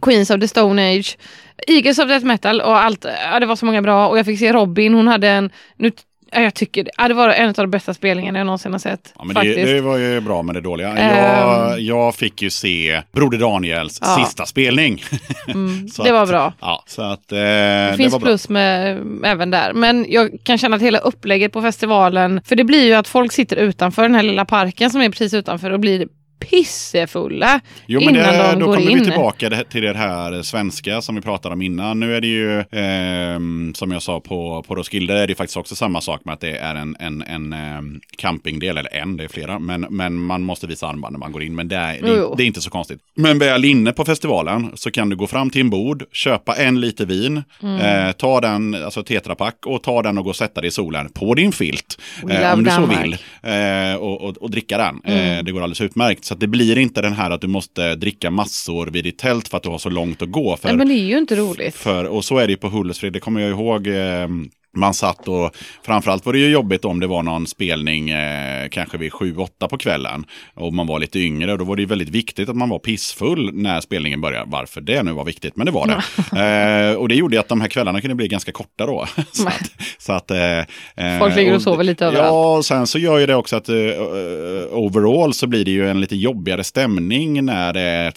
Queens of the Stone Age, Eagles of Death Metal och allt. Ja, det var så många bra och jag fick se Robin, hon hade en, nu, ja, jag tycker, ja, det var en av de bästa spelningarna jag någonsin har sett. Ja, men det, det var ju bra med det dåliga. Ehm. Jag, jag fick ju se Broder Daniels Ja. sista spelning. Så det var att- bra. Ja, så att, eh, Det det finns var bra. plus med även där. Men jag kan känna att hela upplägget på festivalen, för det blir ju att folk sitter utanför den här lilla parken som är precis utanför och blir pissefulla Jo, men innan det, de då går kommer in. vi tillbaka till det här svenska som vi pratade om innan. Nu är det ju, ehm, som jag sa på, på Roskilde, är det faktiskt också samma sak med att det är en, en, en ehm, campingdel, eller en, det är flera, men, men man måste visa armband när man går in. Men det är, Jo, det, jo. det är inte så konstigt. Men väl inne på festivalen så kan du gå fram till en bord, köpa en liter vin, Mm. eh, ta den, alltså tetrapack, och ta den och gå och sätta dig i solen på din filt. Eh, om du så vill. Eh, och, och, och dricka den. Mm. Eh, det går alldeles utmärkt. Så att det blir inte den här att du måste dricka massor vid ditt tält för att du har så långt att gå. För, Nej, men det är ju inte roligt. för, och så är det ju på Hultsfred, det kommer jag ihåg. Eh, Man satt och framförallt var det ju jobbigt om det var någon spelning eh, kanske vid 7-8 på kvällen och man var lite yngre. Då var det ju väldigt viktigt att man var pissfull när spelningen började. Varför det nu var viktigt, men det var det. eh, och det gjorde att de här kvällarna kunde bli ganska korta då. så att, så att, eh, Folk ligger och sover lite överallt. Ja, och sen så gör ju det också att eh, eh, overall så blir det ju en lite jobbigare stämning när det är,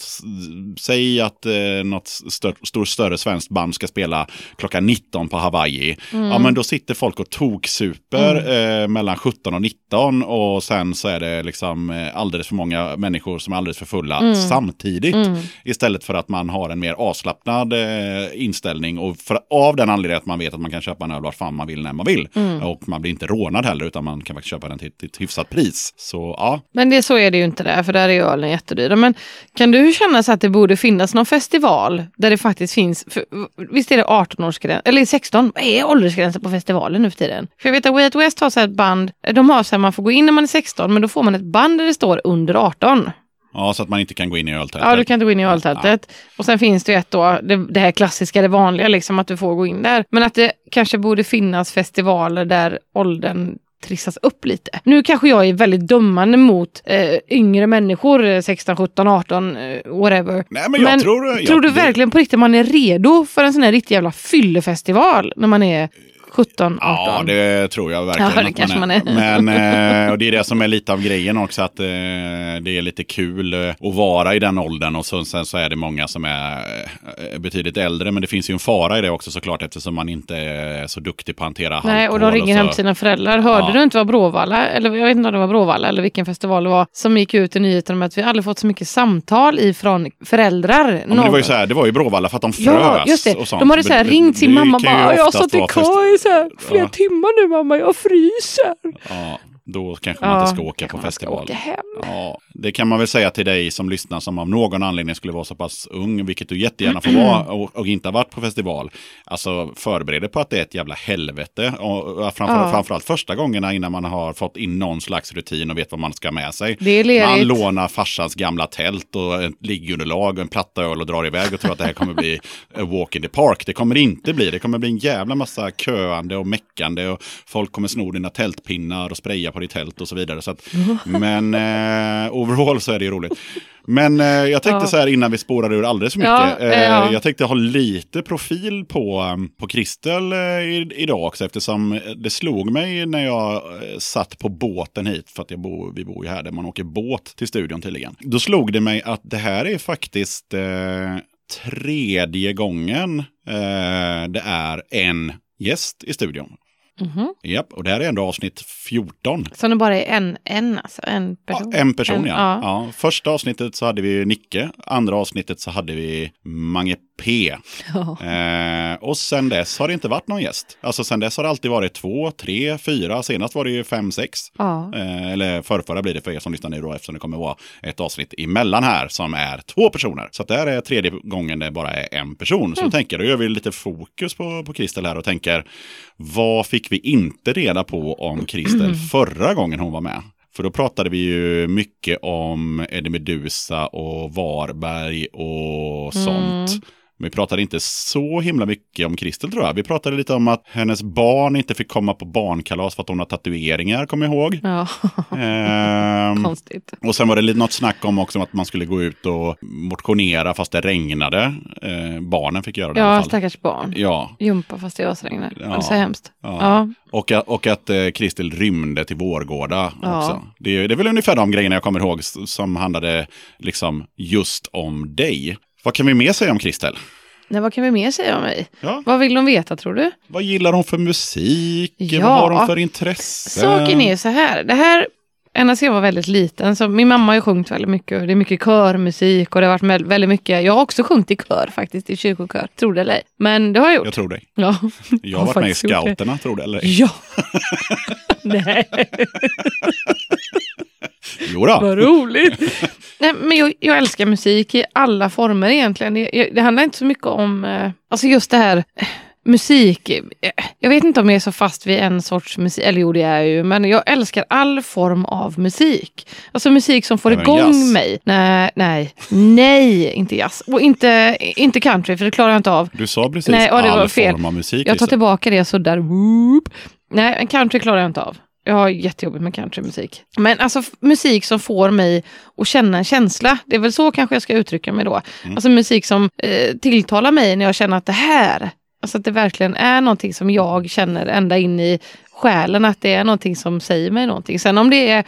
säg att uh, något stör, stor, större svenskt band ska spela klockan 19 på Hawaii. Mm. Ja, men då sitter folk och toksuper eh, mellan 17 och 19 och sen så är det liksom eh, alldeles för många människor som är alldeles för fulla Mm. samtidigt. Istället för att man har en mer avslappnad eh, inställning och för, av den anledningen att man vet att man kan köpa en öl var fan man vill när man vill. Mm. Och man blir inte rånad heller utan man kan faktiskt köpa den till, till ett hyfsat pris. Så ja, Men det, så är det ju inte där, för där är ölen jättedyra. Men kan du känna så att det borde finnas någon festival där det faktiskt finns, för, visst är det 18-årsgräns, eller 16, vad är åldersgränsen på festivalen nu för tiden? För jag vet att Way Out West har så ett band, de har så här, man får gå in när man är 16, men då får man ett band där det står under 18. ja, så att man inte kan gå in i öltältet. Ja, du kan inte gå in i öltältet. Och sen finns det ju ett då, det, det här klassiska, det vanliga, liksom att du får gå in där. Men att det kanske borde finnas festivaler där åldern trissas upp lite. Nu kanske jag är väldigt dömande mot eh, yngre människor, eh, 16, 17, 18, eh, whatever. Nej, men jag tror... Jag, tror du verkligen på riktigt man är redo för en sån här riktig jävla fyllefestival när man är 17, 18? Ja, det tror jag verkligen Ja, det att kanske man är. Men, eh, och det är det som är lite av grejen också, att eh, det är lite kul eh, att vara i den åldern och så, sen så är det många som är betydligt äldre. Men det finns ju en fara i det också såklart eftersom man inte är så duktig på att hantera Nej, och alkohol de ringer så. hem till sina föräldrar. Hörde Ja. du inte vad Bråvalla, eller jag vet inte om det var Bråvalla eller vilken festival det var, som gick ut i nyheterna med att vi aldrig fått så mycket samtal ifrån föräldrar. Ja, det var ju så här, det var ju Bråvalla för att de frös Ja, just det. och sånt. De hade så här ringt sin mamma ju bara, jag har oftast stått här flera Ja. timmar nu mamma, jag fryser. Ja, då kanske man inte ska åka på festival. åka. Ja, det kan man väl säga till dig som lyssnar som av någon anledning skulle vara så pass ung, vilket du jättegärna får vara och, och inte har varit på festival. Alltså förbered dig på att det är ett jävla helvete. Och, och framför, Ja. Framförallt första gångerna innan man har fått in någon slags rutin och vet vad man ska med sig. Det är lerigt. Man lånar farsans gamla tält och ett liggunderlag och en platta öl och drar iväg och tror att det här kommer bli a walk in the park. Det kommer det inte bli. Det kommer bli en jävla massa köande och meckande och folk kommer sno dina tältpinnar och spraya på ditt tält och så vidare. Så att, men eh, overall så är det ju roligt. Men eh, jag tänkte Ja. så här innan vi spårar ur alldeles för mycket. Ja, eh, ja. Jag tänkte ha lite profil på, um, på Kristel eh, i, idag också eftersom det slog mig när jag eh, satt på båten hit. För att jag bor, vi bor ju här där man åker båt till studion tydligen. Då slog det mig att det här är faktiskt eh, tredje gången eh, det är en gäst i studion. Mhm. Japp, och det här är ändå avsnitt 14. Så det bara är en, en alltså, en person? Ja, en person, En- ja. ja. ja. Första avsnittet så hade vi Nicke. Andra avsnittet så hade vi Mange P. Ja. Eh, och sen dess har det inte varit någon gäst. Alltså sen dess har det alltid varit två, tre, fyra. Senast var det ju fem, sex. Ja. Eh, eller förrförra blir det för er som lyssnar nu då eftersom det kommer vara ett avsnitt emellan här som är två personer. Så att det här är tredje gången det bara är en person. Så då tänker jag, då gör vi lite fokus på, på Kristel här och tänker vad fick vi inte reda på om Kristel förra gången hon var med? För då pratade vi ju mycket om Eddie Meduza och Varberg och sånt. Men vi pratade inte så himla mycket om Kristel tror jag. Vi pratade lite om att hennes barn inte fick komma på barnkalas för att hon har tatueringar, kommer jag ihåg. ja. Ehm, Konstigt. och sen var det lite något snack om också att man skulle gå ut och motionera fast det regnade. Eh, barnen fick göra det i alla Ja, fall. stackars barn. Ja, Jumpa fast det ösregnar. Ja. Ja. Det är så hemskt. Ja. Ja. och, och att eh, Kristel rymde till Vårgårda Ja. också. Det, det är väl ungefär de grejerna jag kommer ihåg som handlade liksom just om dig. Vad kan vi mer säga om Kristel? Nej, vad kan vi mer säga om mig? Ja. Vad vill de veta tror du? Vad gillar hon för musik? Ja. Vad har hon för intresse? Saken är så här. Det här, ända sedan jag var väldigt liten, så min mamma har ju sjungit väldigt mycket. Det är mycket körmusik och det har varit väldigt mycket. Jag har också sjungit i kör faktiskt, i kyrkokör. Tror det eller ej. Men det har jag gjort. Jag tror dig. Ja. Jag har varit med i det. scouterna, tror du eller ej? Ja. Nej, Jo då. vad roligt. Nej, men jag, jag älskar musik i alla former egentligen. Det, jag, det handlar inte så mycket om, eh, alltså just det här, eh, musik, eh, jag vet inte om jag är så fast vid en sorts musik, eller jo det är jag ju, men jag älskar all form av musik. Alltså musik som får Även igång jazz? mig. Nej, nej, nej, inte jazz. Och inte, inte country, för det klarar jag inte av. Du sa precis Nej, ja, det var all fel. form av musik. Jag tar tillbaka det jag suddar. Whoop. Nej, en country klarar jag inte av. Jag har jättejobbigt med countrymusik. Men alltså musik som får mig att känna en känsla. Det är väl så kanske jag ska uttrycka mig då. Mm. Alltså musik som eh, tilltalar mig när jag känner att det här, alltså att det verkligen är någonting som jag känner ända in i själen. Att det är någonting som säger mig någonting. Sen om det är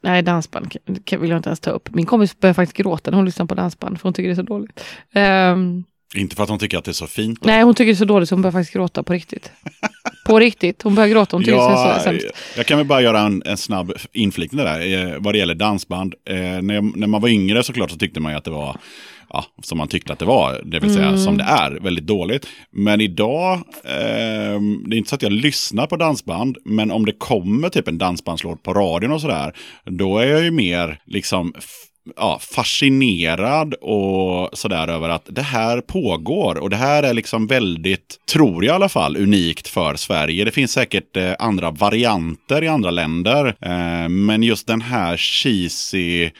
Nej, dansband kan- vill jag inte ens ta upp. Min kompis börjar faktiskt gråta när hon lyssnar på dansband, för hon tycker det är så dåligt. Ehm, Inte för att hon tycker att det är så fint. då. Nej, hon tycker det är så dåligt så hon börjar faktiskt gråta på riktigt. På riktigt. Hon börjar gråta. Hon tycker det är så jag kan väl bara göra en, en snabb inflikning där eh, vad det gäller dansband. Eh, när, när man var yngre såklart så tyckte man ju att det var ja, som man tyckte att det var, det vill säga Mm. som det är, väldigt dåligt. Men idag, eh, det är inte så att jag lyssnar på dansband, men om det kommer typ en dansbandslåt på radion och sådär, då är jag ju mer liksom ja, fascinerad och sådär över att det här pågår. Och det här är liksom väldigt, tror jag i alla fall, unikt för Sverige. Det finns säkert eh, andra varianter i andra länder. Eh, men just den här cheesy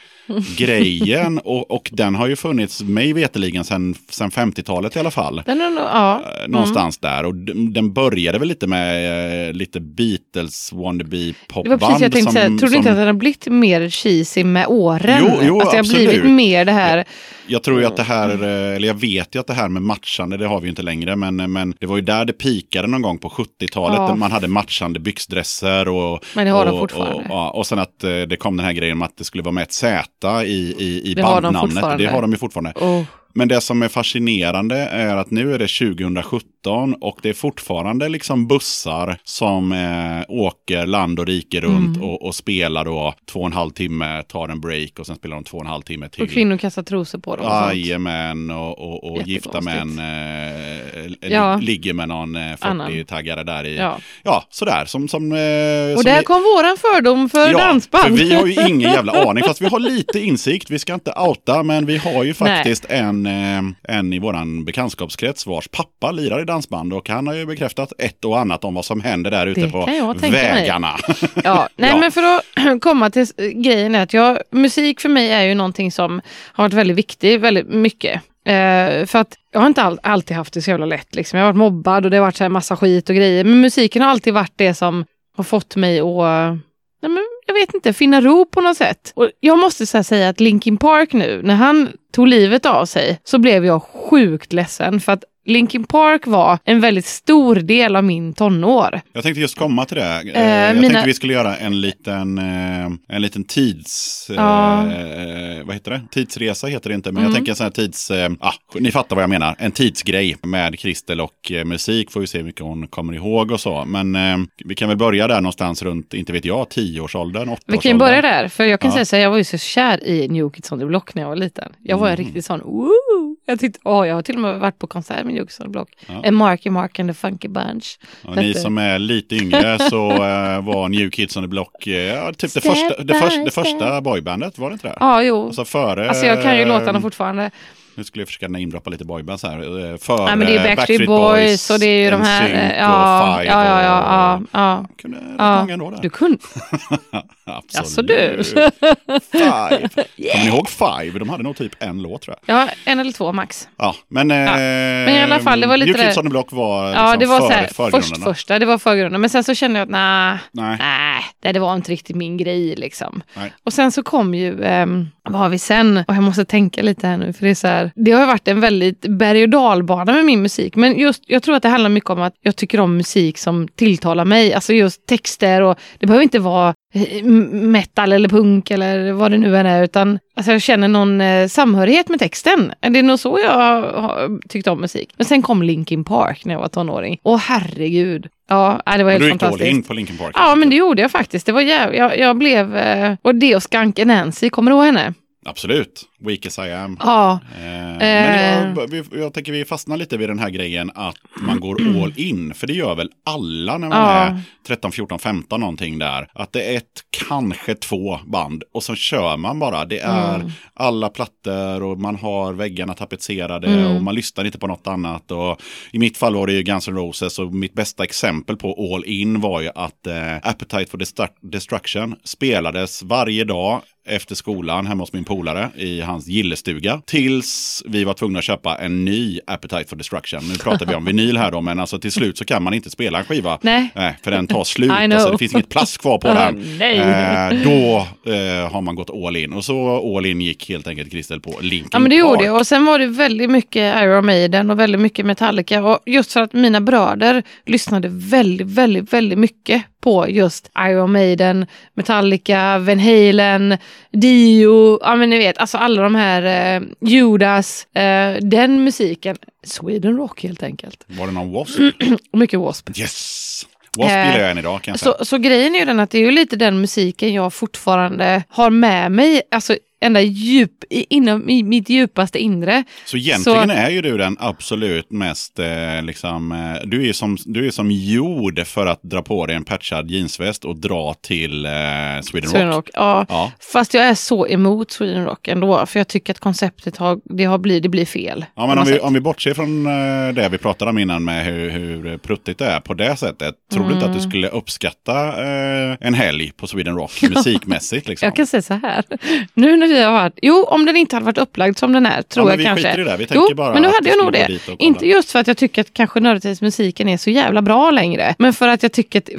grejen, och, och den har ju funnits mig veteligen sedan sen 50-talet i alla fall. Den är ja. Eh, Någonstans där. Och den började väl lite med eh, lite Beatles wannabe Det popband. var precis jag tänkte som- säga. Tror du inte som- att den har blivit mer cheesy med åren? Jo, jo, att det har blivit mer det här. Jag tror ju att det här, Mm. eh, eller jag vet ju att det här med matchande, det har vi ju inte längre, men, men det var ju där det pikade någon gång på 70-talet. Ja. där Man hade matchande byxdresser och... Men det har de och, fortfarande. Och, ja, och sen att eh, det kom den här grejen med att det skulle vara med ett Z i, i, i bandnamnet. Det har de ju fortfarande. Oh. Men det som är fascinerande är att nu är det 2017 och det är fortfarande liksom bussar som eh, åker land och rike runt Mm. och, och spelar då två och en halv timme, tar en break och sen spelar de två och en halv timme till. Och kvinnor kastar trosor på dem. Jajamän, och, och, och gifta män eh, Ja. li, ligger med någon eh, Annan. 40-taggare där i. Ja, Ja. sådär. Som, som, eh, Och som där vi- kom våran fördom för Ja, dansband. för vi har ju ingen jävla aning, fast vi har lite insikt. Vi ska inte outa, men vi har ju faktiskt en, eh, en i våran bekantskapskrets vars pappa lirar i dansband och han har ju bekräftat ett och annat om vad som händer där ute Det på vägarna. Ja, nej Ja. men för att komma till grejen är att jag, musik för mig är ju någonting som har varit väldigt viktigt, väldigt mycket. Eh, för att jag har inte all, alltid haft det så jävla lätt. Liksom. Jag har varit mobbad och det har varit så här massa skit och grejer. Men musiken har alltid varit det som har fått mig att Nej, men jag vet inte, finna ro på något sätt. Och jag måste så säga att Linkin Park nu, när han tog livet av sig, så blev jag sjukt ledsen. För att Linkin Park var en väldigt stor del av min tonår. Jag tänkte just komma till det. Eh, Eh, jag mina- tänkte vi skulle göra en liten, eh, en liten tids... Ja. Eh, vad heter det? Tidsresa heter det inte, men Mm. jag tänker en sån här tids... Eh, ah, ni fattar vad jag menar. En tidsgrej med Kristel och musik. Får vi se hur mycket hon kommer ihåg och så. Men vi kan väl börja där någonstans runt, inte vet jag, tioårsåldern, åttaårsåldern. Vi kan börja där, för jag kan Ja. säga så här, jag var ju så kär i New Kids on the Block när jag var liten. Jag var en Mm. riktigt sån, woo! Jag tyckte, åh, jag har till och med varit på konsert med New Kids on the Block. Ja. En Marky Mark and the Funky Bunch. Och ni som är lite yngre så eh, var New Kids on the Block ja, typ det första, det, första, det första boybandet, var det inte det? Ja, jo. Alltså före... Alltså jag kan ju eh, låtarna fortfarande. Nu skulle jag försöka namedroppa lite boybands här. eh, Före Ja, men det är ju Backstreet Boys och det är ju de här. Eh, och Ja, Five ja, ja, ja, ja, och- ja. Kunde ja. många ändå där. Du kunde. Absolut. Jaså du. Five. Kommer ni ihåg Five? De hade nog typ en låt tror jag. Ja, en eller två max. Ja, men, eh, Men i alla fall, det var lite New Kids on the Block var Ja, liksom det var så före här, först första, det var förgrunden. Men sen så kände jag att nej, Nej. nej, det, var inte riktigt min grej liksom. Nej. Och sen så kom ju, ehm, vad har vi sen? Och jag måste tänka lite här nu, för det är så här, det har varit en väldigt berg och dalbana med min musik. Men just, jag tror att det handlar mycket om att jag tycker om musik som tilltalar mig. Alltså just texter och det behöver inte vara eh, metal eller punk eller vad det nu än är, utan alltså jag känner någon eh, samhörighet med texten. Det är nog så jag har tyckt om musik. Men sen kom Linkin Park när jag var tonåring. Åh herregud. Ja, det var helt du gick all fantastiskt. in på Linkin Park. Ja, men det gjorde jag faktiskt. Det var jäv... jag, jag blev... Eh, och det och Skanken Nancy, kommer du ihåg henne? Absolut. Weak as I am. Ja, Eh, men jag, vi- jag tänker vi fastnar lite vid den här grejen att man går all in. För det gör väl alla när man Ja. är 13, 14, 15 någonting där. Att det är ett, kanske två band och så kör man bara. Det är Mm. alla plattor och man har väggarna tapetserade Mm. och man lyssnar inte på något annat. Och I mitt fall var det ju Guns N' Roses och mitt bästa exempel på all in var ju att eh, Appetite for Destru- Destruction spelades varje dag efter skolan hemma hos min polare i hans gillestuga. Tills vi var tvungna att köpa en ny Appetite for Destruction. Nu pratar vi om vinyl här då, men alltså till slut så kan man inte spela en skiva. Nej. för den tar slut. Alltså, det finns inget plast kvar på Ah, den. nej. Eh, då eh, har man gått all in. Och så all in gick helt enkelt Kristel på Linkin Ja men det gjorde Park. jag och sen var det väldigt mycket Iron Maiden och väldigt mycket Metallica och just för att mina bröder lyssnade väldigt, väldigt, väldigt mycket på just Iron Maiden, Metallica, Van Halen, Dio, ja men ni vet, alltså alla de här eh, Judas, eh, den musiken, Sweden Rock helt enkelt. Var det någon Wasp? Mycket W.A.S.P. Yes! Wasp Eh, gillar jag än idag kan jag säga. Så, så grejen är ju den att det är ju lite den musiken jag fortfarande har med mig, alltså ända djup, inom i mitt djupaste inre. Så egentligen Så- är ju du den absolut mest, eh, liksom, eh, du är som, du är som gjord för att dra på dig en patchad jeansväst och dra till eh, Sweden, Sweden Rock. Rock. Ja. Ja. Fast jag är så emot Sweden Rock ändå, för jag tycker att konceptet har, det har blivit, det blir fel. Ja, men om vi, sätt. om vi bortser från eh, det vi pratade om innan med hur, hur pruttigt det är på det sättet. Tror du inte att Mm. du skulle uppskatta eh, en helg på Sweden Rock musikmässigt? Liksom? Jag kan säga så här, nu när vi har varit, jo om den inte hade varit upplagd som den är, tror men jag vi kanske. i det. Vi jo, bara men då att hade vi jag nog det. Inte just för att jag tycker att kanske nördtidsmusiken är så jävla bra längre, men för att jag tycker att,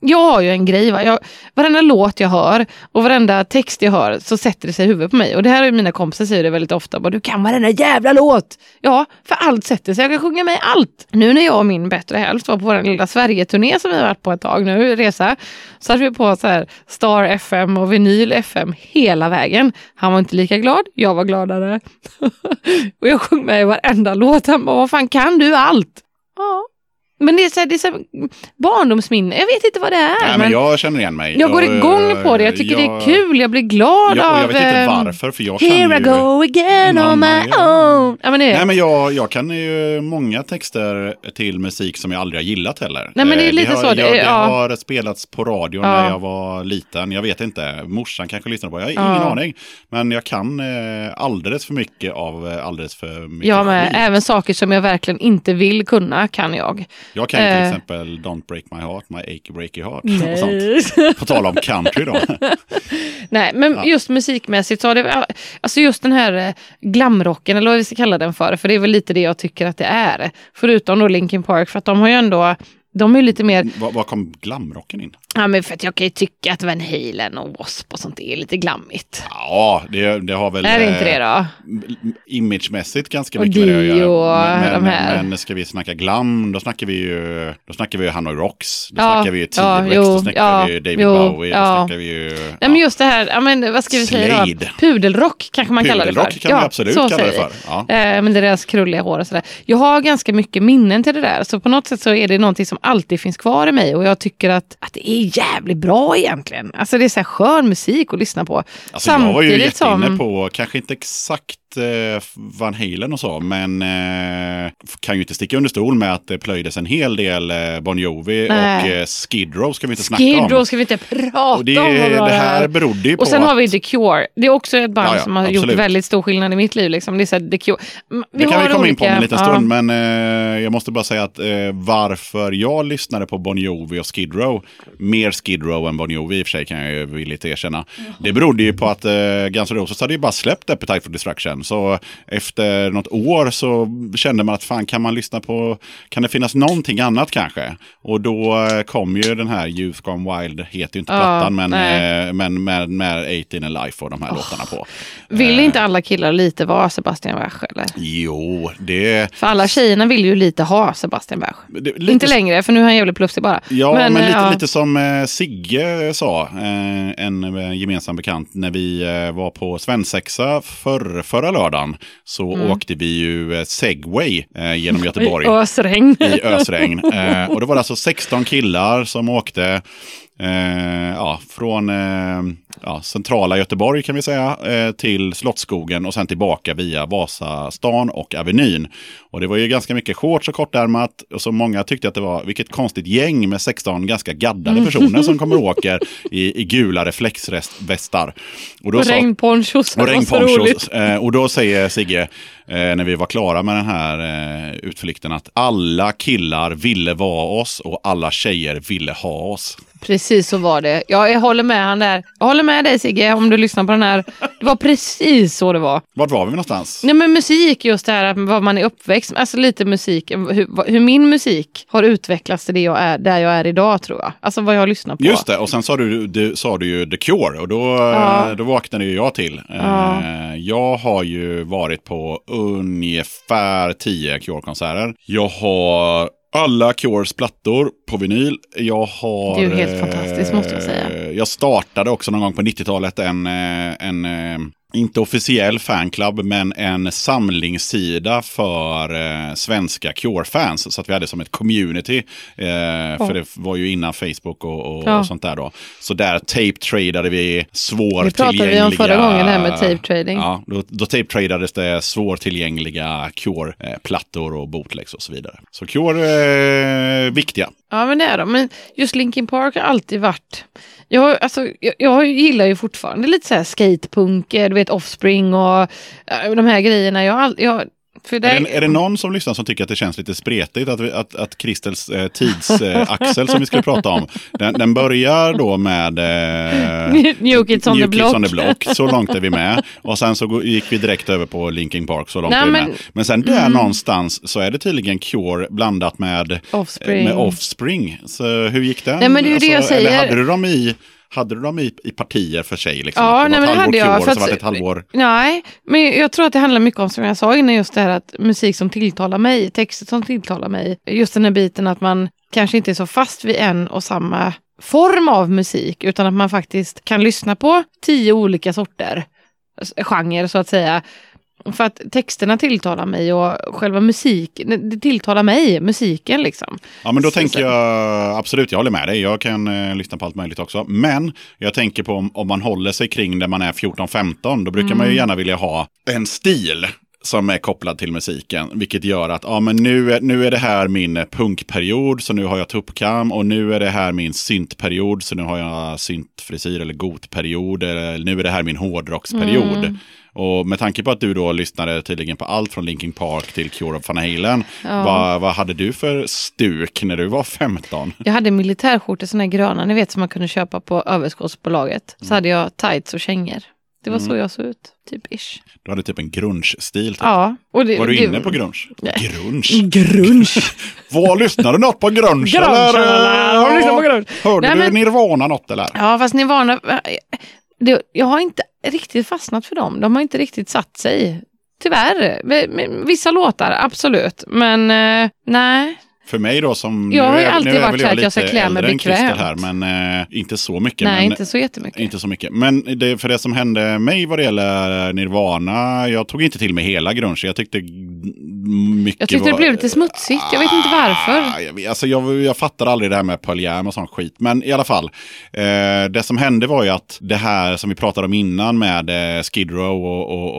jag har ju en grej, va? Jag, varenda låt jag hör och varenda text jag hör så sätter det sig i huvudet på mig. Och det här är mina kompisar säger det väldigt ofta, bara, du kan varenda jävla låt! Ja, för allt sätter sig, jag kan sjunga med allt. Nu när jag och min bättre hälft var på vår lilla Sverige-turné som vi har varit på ett tag nu, resa, så hade vi på så här Star FM och Vinyl FM hela vägen. Han var inte lika glad, jag var gladare. och jag sjöng med i varenda låt. Han bara, vad fan kan du allt? Ja. Men det är så här, det är så här barndomsminne, jag vet inte vad det är. Nej, men jag känner igen mig. jag går Jag, igång på det, jag tycker jag- det är kul, jag blir glad Ja, och av... jag vet inte ehm, varför, för jag Here I go again on my ja. own. Ja, men det, Nej, men jag, jag kan ju många texter till musik som jag aldrig har gillat heller. Nej, men det är Eh, lite har, så, det Jag, det ja. har spelats på radion Ja. när jag var liten. Jag vet inte. Morsan kanske lyssnade på det. Jag har Ja. ingen aning. Men jag kan eh, alldeles för mycket av eh, alldeles för mycket jag med, skit. även saker som jag verkligen inte vill kunna kan jag. Jag kan ju till eh. exempel Don't break my heart, my achy breaky heart. Och Nej. sånt. På tal om country då. Nej, men just musikmässigt så har det, alltså just den här eh, glamrocken, eller vad vi ska kalla den för, för det är väl lite det jag tycker att det är. Förutom då Linkin Park, för att de har ju ändå, de är lite mer, Var, var kom glamrocken in? Ja men för att jag kan ju tycka att Van Halen och W.A.S.P. och sånt är lite glammigt. Ja, det, det har väl... är det inte det eh, då? Imagemässigt ganska Och mycket med det att göra. och Men, de här. men ska vi snacka glam, då snackar vi ju, då snackar vi ju Hanoi Rocks, då Ja, snackar vi ju ja, T-Rex, jo, då snackar ja, vi ju David jo, Bowie, då ja. snackar vi ju... Nej men just det här, ja, men, vad ska vi säga då? Slade. Pudelrock kanske man kallar det för. Pudelrock kan vi absolut kalla det för. Ja. Eh, men deras krulliga hår och sådär. Jag har ganska mycket minnen till det där. Så på något sätt så är det någonting som alltid finns kvar i mig. Och jag tycker att, att det är jävligt bra egentligen. Alltså det är så här skön musik att lyssna på. Alltså jag var ju jätteinne som- på, kanske inte exakt Van Halen och så, men eh, kan ju inte sticka under stol med att det plöjdes en hel del eh, Bon Jovi Nej. och eh, Skid Row ska vi inte snacka Skid om. Row ska vi inte prata och det, om. det är. här berodde ju på Och sen att... har vi The Cure. Det är också ett band Ja, ja, som har absolut. gjort väldigt stor skillnad i mitt liv. Liksom. Det är så här, The Cure. Mm, Det kan vi komma in på om en liten ja. stund, men eh, jag måste bara säga att eh, varför jag lyssnade på Bon Jovi och Skid Row, mer Skid Row än Bon Jovi i och för sig kan jag ju villigt erkänna. Det berodde ju på att eh, Guns N' Roses hade ju bara släppt Appetite for Destruction. Så efter något år så kände man att fan kan man lyssna på, kan det finnas någonting annat kanske? Och då eh, kom ju den här Youth Gone Wild, heter ju inte Ja, plattan, men, eh, men med, med 18 and Life och de här låtarna på. Vill inte alla killar lite vara Sebastian Bach eller? Jo, det... För alla tjejerna vill ju lite ha Sebastian Bach. det lite Inte längre, för nu är han jävligt plufsig bara. Ja, men, eh, lite, ja. lite som eh, Sigge sa, eh, en eh, gemensam bekant, när vi eh, var på svensexa för, förra lördagen så Mm. åkte vi ju eh, segway eh, genom Göteborg. I ösregn. I ösregn. Eh, och då var det alltså 16 killar som åkte eh, ja, från eh, ja, centrala Göteborg kan vi säga eh, till Slottsskogen och sen tillbaka via Vasastan och Avenyn. Och det var ju ganska mycket shorts och kortärmat och så många tyckte att det var vilket konstigt gäng med 16 ganska gaddade personer som kommer och åker i, i gula reflexvästar. Och då Och sa- regnponchos. och regnponchos. Eh, och då säger Sigge, eh, när vi var klara med den här eh, utflykten, att alla killar ville vara oss och alla tjejer ville ha oss. Precis så var det. Ja, jag håller med han där. Jag håller med dig Sigge om du lyssnar på den här. Det var precis så det var. Vart var vi någonstans? Nej men musik, just det här vad man är uppväxt med. Alltså lite musik, hur, hur min musik har utvecklats till det jag är, där jag är idag tror jag. Alltså vad jag lyssnar på. Just det, och sen sa du, du, sa du ju The Cure och då, Ja. eh, då vaknade ju jag till. Ja. Eh, Jag har ju varit på ungefär 10 Cure-konserter. Jag har alla Cures plattor på vinyl. Jag har... Det är ju helt fantastiskt, måste jag säga. eh, Jag startade också någon gång på 90-talet en, eh, en eh, inte officiell fanclub, men en samlingssida för eh, svenska Cure-fans. Så att vi hade som ett community. Eh, För det var ju innan Facebook och, och, Ja. och sånt där då. Så där tape-tradade vi svårtillgängliga... Det pratade vi om förra gången, det här med tape trading. Ja, då, då tape-tradades det svårtillgängliga Cure-plattor och bootlegs och så vidare. Så Cure är viktiga. Ja men det är de. Men just Linkin Park har alltid varit... Jag, alltså, jag, jag gillar ju fortfarande lite så här skatepunk, du vet Offspring och äh, de här grejerna. Jag, jag, för det, Är det, är det någon som lyssnar som tycker att det känns lite spretigt att, vi, att, att Kristels eh, tidsaxel som vi skulle prata om, den, den börjar då med eh, New Kids on the New Kids Block. on the Block, så långt är vi med. Och sen så gick vi direkt över på Linkin Park, så långt Nej, är vi men- med. Men sen där någonstans så är det tydligen Cure blandat med Offspring. Med Offspring. Så hur gick det? Nej, men det är ju det jag säger. Eller hade du dem i, hade du dem i, i partier för sig? Liksom? Ja, Att nej, var men ett det hade jag, för att- det ett halvår... Nej, men jag tror att det handlar mycket om, som jag sa innan, just det här att musik som tilltalar mig, texter som tilltalar mig. Just den här biten att man kanske inte är så fast vid en och samma form av musik, utan att man faktiskt kan lyssna på tio olika sorter, s- genre så att säga. För att texterna tilltalar mig och själva musiken, det tilltalar mig, musiken liksom. Ja, men då Så- tänker så- jag absolut, jag håller med dig. Jag kan eh, lyssna på allt möjligt också. Men jag tänker på om, om man håller sig kring där man är 14-15, då brukar man Mm. ju gärna vilja ha en stil som är kopplad till musiken. Vilket gör att ja, men nu, är, nu är det här min punkperiod, så nu har jag tuppkam. Och nu är det här min syntperiod, så nu har jag syntfrisyr eller gotperiod. Eller nu är det här min hårdrocksperiod. Mm. Och med tanke på att du då lyssnade tydligen på allt från Linkin Park till Cure of Van Halen. Ja. Vad, vad hade du för stuk när du var 15? Jag hade militärskjortor, här gröna, ni vet som man kunde köpa på överskottsbolaget. Så hade jag tights och kängor. Det var så jag såg ut, typ ish. Du hade typ en grunge-stil. Typ. Ja. Och det, Var du det- inne på grunge? Nej. Grunge? Grunge. Vad lyssnade du något på grunge? Grunge, eller? Har du lyssnat på grunge? Hörde Nej, du men- Nirvana något eller? Ja, fast Nirvana, det, jag har inte riktigt fastnat för dem. De har inte riktigt satt sig. Tyvärr. Vissa låtar, absolut. Men eh, nej. För mig då som... Jag har ju alltid nu är varit så att jag ska klä mig bekvämt. här, men eh, inte så mycket. nej, men, inte så jättemycket. Inte så mycket. Men det, för det som hände mig vad det gäller Nirvana, jag tog inte till mig hela grunge. Jag tyckte mycket Jag tyckte det var- blev lite smutsigt. Jag vet inte varför. Ah, jag, alltså jag, jag fattar aldrig det här med Pearl Jam och sån skit. Men i alla fall. Eh, det som hände var ju att det här som vi pratade om innan med eh, Skid Row och, och,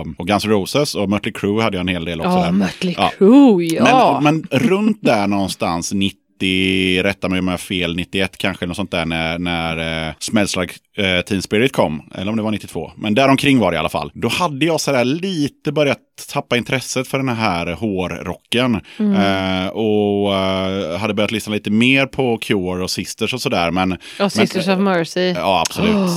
och, och Guns N' Roses och Mötley Crüe hade jag en hel del också. Ja. Mötley Ja. Crüe, ja. Men, men runt där någonstans 90, rätta mig om jag har fel, 91 kanske, något sånt där när, när eh, Smells Like eh, Teen Spirit kom. Eller om det var 92. Men däromkring var det i alla fall. Då hade jag sådär lite börjat tappa intresset för den här hårrocken. Eh, och eh, hade börjat lyssna lite mer på Cure och Sisters och sådär. Men, Och Sisters of Mercy. Ja, absolut.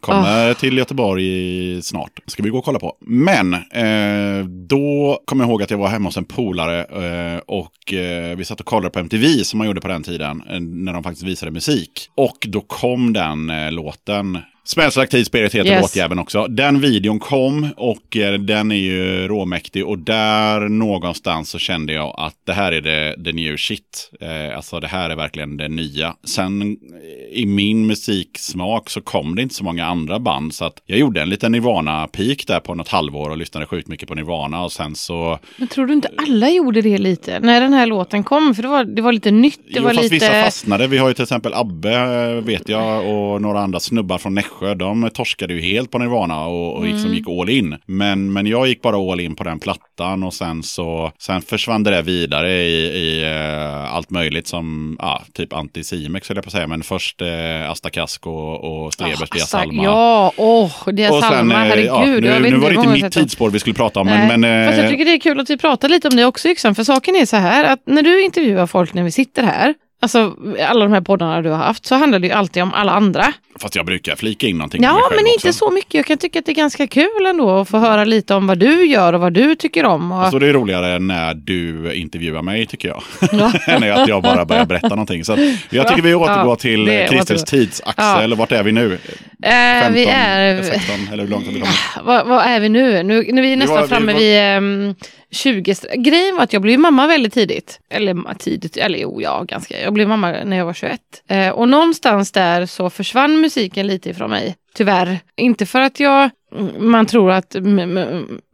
Kommer till Göteborg snart. Ska vi gå och kolla på. Men eh, då kommer jag ihåg att jag var hemma hos en polare eh, och eh, vi satt och kollade på MTV som man gjorde på den tiden. Eh, när de faktiskt visade musik. Och då kom den låten Smells Like Teen Spirit heter Yes. låtjäveln också. Den videon kom och eh, den är ju råmäktig. Och där någonstans så kände jag att det här är det, the new shit. Eh, alltså det här är verkligen det nya. Sen eh, i min musiksmak så kom det inte så många andra band. Så att jag gjorde en liten Nirvana-peak där på något halvår och lyssnade sjukt mycket på Nirvana. Och sen så... Men tror du inte alla gjorde det lite? När den här låten kom, för det var, det var lite nytt. Det jo, var fast lite... vissa fastnade. Vi har ju till exempel Abbe, vet jag, och några andra snubbar från Nässjö. De torskade ju helt på Nirvana och, och liksom gick all in. Men, men jag gick bara all in på den plattan och sen så sen försvann det där vidare i, i eh, allt möjligt som, ja, typ Anticimex höll jag på att säga. Men först eh, Asta Kask och, och Strebers Dia Asta- Salma. Ja, åh, Dia och sen, Salma, eh, herregud. ja, nu, nu var det inte mitt tidsspår vi skulle prata om. Nej, Men, men, Fast jag tycker det är kul att vi pratar lite om det också Yxan, för saken är så här att när du intervjuar folk när vi sitter här, alltså alla de här poddarna du har haft, så handlar det ju alltid om alla andra. fast jag brukar flika in någonting. Ja, men också. inte så mycket. Jag kan tycka att det är ganska kul ändå att få höra lite om vad du gör och vad du tycker om. Och... Så det är roligare när du intervjuar mig tycker jag. Ja. än att jag bara börjar berätta någonting. Så jag tycker vi återgår Ja, till återgår. tidsaxel. Vart är vi nu? 15, Eh, vi är... 16 eller hur långt har vi kommit? Vad, är vi nu? nu vi är nästan var- vi framme var- vid ehm, 20. Grejen var att jag blev mamma väldigt tidigt. Eller tidigt, eller jo, ja, ganska. Jag blev mamma när jag var 21. Eh, och någonstans där så försvann musiken lite ifrån mig. Tyvärr. Inte för att jag, mm, man tror att,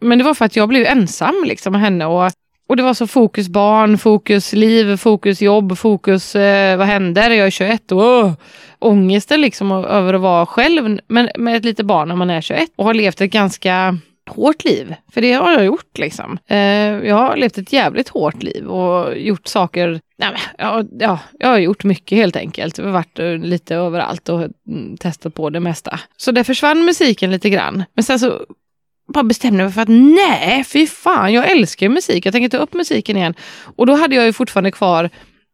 men det var för att jag blev ensam liksom med henne. Och, och det var så fokus barn, fokus liv, fokus jobb, fokus eh, vad händer? Jag är 21 och ångesten liksom över att vara själv men med ett litet barn när man är 21 och har levt ett ganska hårt liv. För det har jag gjort liksom. Eh, jag har levt ett jävligt hårt liv och gjort saker. Nej, men, ja, ja, jag har gjort mycket helt enkelt. Jag har varit eh, lite överallt och mm, testat på det mesta. Så där försvann musiken lite grann. Men sen så bara bestämde jag mig för att nej, fy fan, jag älskar ju musik. Jag tänker ta upp musiken igen. Och då hade jag ju fortfarande kvar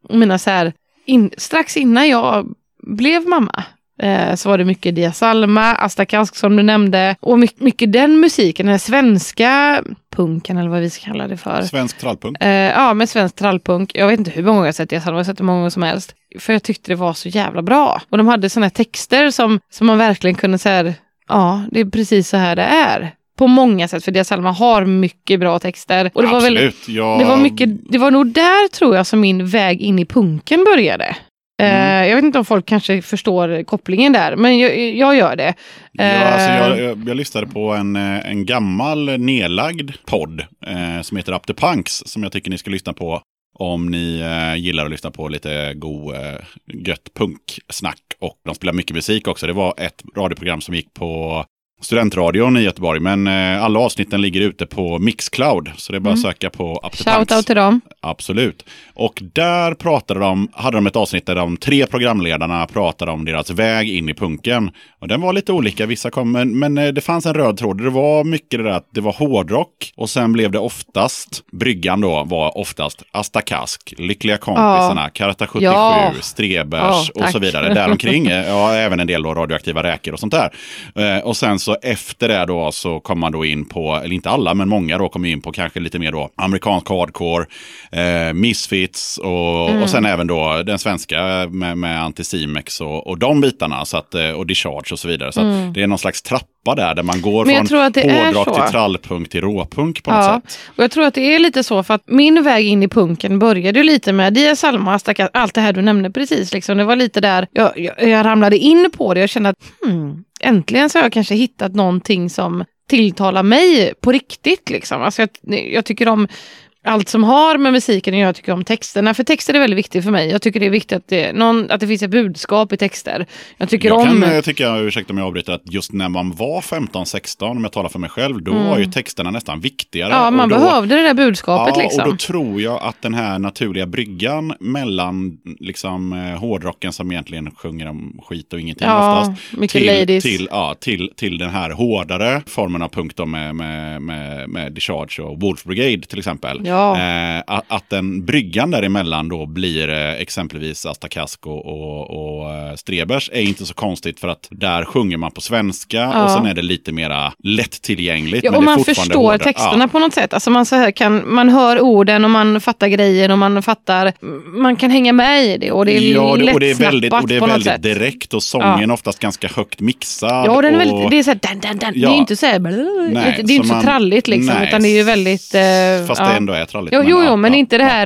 mina så här, in, strax innan jag blev mamma. Eh, så var det mycket Dia Salma, Asta Kask som du nämnde och mycket, mycket den musiken, den här svenska punken eller vad vi ska kalla det för. Svensk trallpunk. Eh, ja, med svensk trallpunk. Jag vet inte hur många gånger jag sett Dia Salma, jag har sett det många gånger som helst. För jag tyckte det var så jävla bra. Och de hade sådana texter som, som man verkligen kunde säga, ja, det är precis så här det är. På många sätt, för Dia Salma har mycket bra texter. Och det var väl Absolut. jag, det var, mycket, det var nog där tror jag som min väg in i punken började. Mm. Eh, jag vet inte om folk kanske förstår kopplingen där, men jag, jag gör det. Ja, alltså Eh, jag, jag, jag lyssnade på en, eh, en gammal nedlagd podd eh, som heter Up the Punks som jag tycker ni ska lyssna på om ni eh, gillar att lyssna på lite god, eh, gött punksnack. Och de spelar mycket musik också. Det var ett radioprogram som gick på studentradion i Göteborg. Men eh, alla avsnitten ligger ute på Mixcloud. Så det är bara att söka på Up the Punks. Shout out till dem. Absolut. Och där pratade de, hade de ett avsnitt där de tre programledarna pratade om deras väg in i punken. Och den var lite olika, vissa kom, men, men eh, det fanns en röd tråd. Det var mycket det där att det var hårdrock och sen blev det oftast, bryggan då var oftast Asta Kask, Lyckliga kompisarna, Karta 77, Ja. Strebers Ja, och så vidare. Däromkring, ja, även en del då radioaktiva räkor och sånt där. Eh, och sen så efter det då så kom man då in på, eller inte alla, men många då kom in på kanske lite mer då amerikansk hardcore, eh, Misfits och, Mm. och sen även då den svenska med, med Anticimex och, och de bitarna så att, eh, och Discharge och så vidare. Så att det är någon slags trappa där, där man går Mm. Jag från hårdrock till trallpunk till råpunk på något Ja, sätt. och jag tror att det är lite så för att min väg in i punken började ju lite med Dia Salma, allt det här du nämnde precis. Liksom. Det var lite där jag, jag, jag ramlade in på det och kände att hmm, äntligen så har jag kanske hittat någonting som tilltalar mig på riktigt. Liksom. Alltså jag, jag tycker om allt som har med musiken att göra, jag tycker om texterna. För texter är väldigt viktigt för mig. Jag tycker det är viktigt att det, någon, att det finns ett budskap i texter. Jag tycker Jag om... kan eh, tycka, ursäkta om jag avbryter, att just när man var 15-16, om jag talar för mig själv, då var ju texterna nästan viktigare. Mm. ja, man då, behövde det där budskapet Ja, liksom. och då tror jag att den här naturliga bryggan mellan liksom, eh, hårdrocken som egentligen sjunger om skit och ingenting Ja, oftast. mycket till, ladies. Till, ja, till, till den här hårdare formen av punk då med, med, med, med Discharge och Wolf Brigade till exempel. Ja. Ja. Eh, att, att den bryggan däremellan då blir eh, exempelvis Asta Kask och, och, och eh, Strebers är inte så konstigt för att där sjunger man på svenska Ja. och sen är det lite mera lättillgängligt. Ja, och man förstår hårdare. texterna Ja. på något sätt. Alltså man, så här kan, man hör orden och man fattar grejen och man fattar, man kan hänga med i det och det är Ja, det, och det är väldigt, och det är väldigt direkt och sången oftast ganska högt mixad. Ja, den är och, väldigt, det är så här, dan, dan, dan. det är Ja. inte så här, Nej, det är inte så man- tralligt liksom, nej, utan det är ju väldigt... eh, Fast ja. det ändå är tralligt. Jo, jo, ja, jo, men inte det här,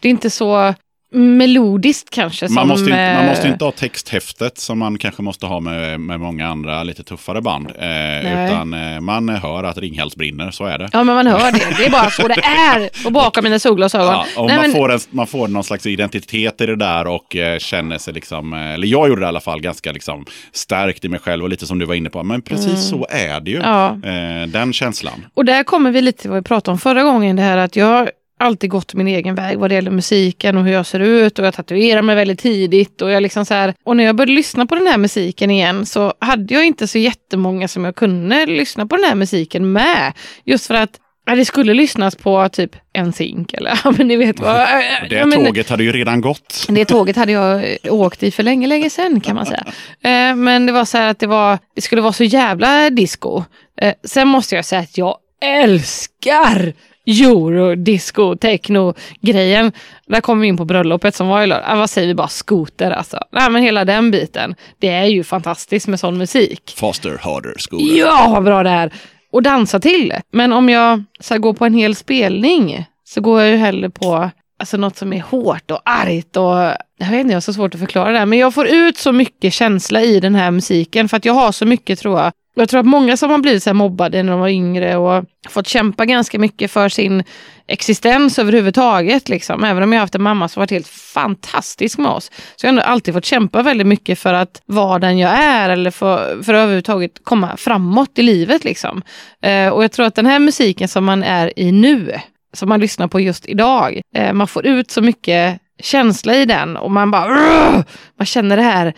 det är inte så melodiskt kanske Man, måste inte, man eh, måste inte ha texthäftet som man kanske måste ha med, med många andra lite tuffare band. Eh, utan eh, man hör att Ringhals brinner, så är det. Ja, men man hör det. Det är bara så det är. Och bakom mina solglasögon. Ja, och Nej, man, men, får en, man får någon slags identitet i det där och eh, känner sig liksom, eh, eller jag gjorde det i alla fall, ganska liksom stärkt i mig själv och lite som du var inne på. Men precis så är det ju, Mm. Ja. eh, den känslan. Och där kommer vi lite till vad vi pratade om förra gången. Det här att jag alltid gått min egen väg vad det gäller musiken och hur jag ser ut. Och jag tatuerar mig väldigt tidigt. Och, jag liksom så här, och när jag började lyssna på den här musiken igen så hade jag inte så jättemånga som jag kunde lyssna på den här musiken med. Just för att ja, det skulle lyssnas på typ en zink eller ja, men ni vet vad. Det ja, men- tåget hade ju redan gått. det tåget hade jag åkt i för länge, länge sedan kan man säga. Eh, men det var så här att det, var, det skulle vara så jävla disco. Eh, sen måste jag säga att jag älskar euro, disco, techno grejen. Där kommer vi in på bröllopet som var i lördag. Ah, vad säger vi bara skoter alltså. Nej, men hela den biten. Det är ju fantastiskt med sån musik. Faster, harder, skola. Ja, vad bra det är! Och dansa till. Men om jag så här, går på en hel spelning så går jag ju hellre på alltså, något som är hårt och argt. Och, jag vet inte, jag har så svårt att förklara det här. Men jag får ut så mycket känsla i den här musiken för att jag har så mycket tror jag. Jag tror att många som har blivit så här mobbade när de var yngre och fått kämpa ganska mycket för sin existens överhuvudtaget. Liksom. Även om jag haft en mamma som varit helt fantastisk med oss. Så jag har ändå alltid fått kämpa väldigt mycket för att vara den jag är eller för, för att överhuvudtaget komma framåt i livet. Liksom. Eh, och jag tror att den här musiken som man är i nu, som man lyssnar på just idag, eh, man får ut så mycket känsla i den och man bara man känner det här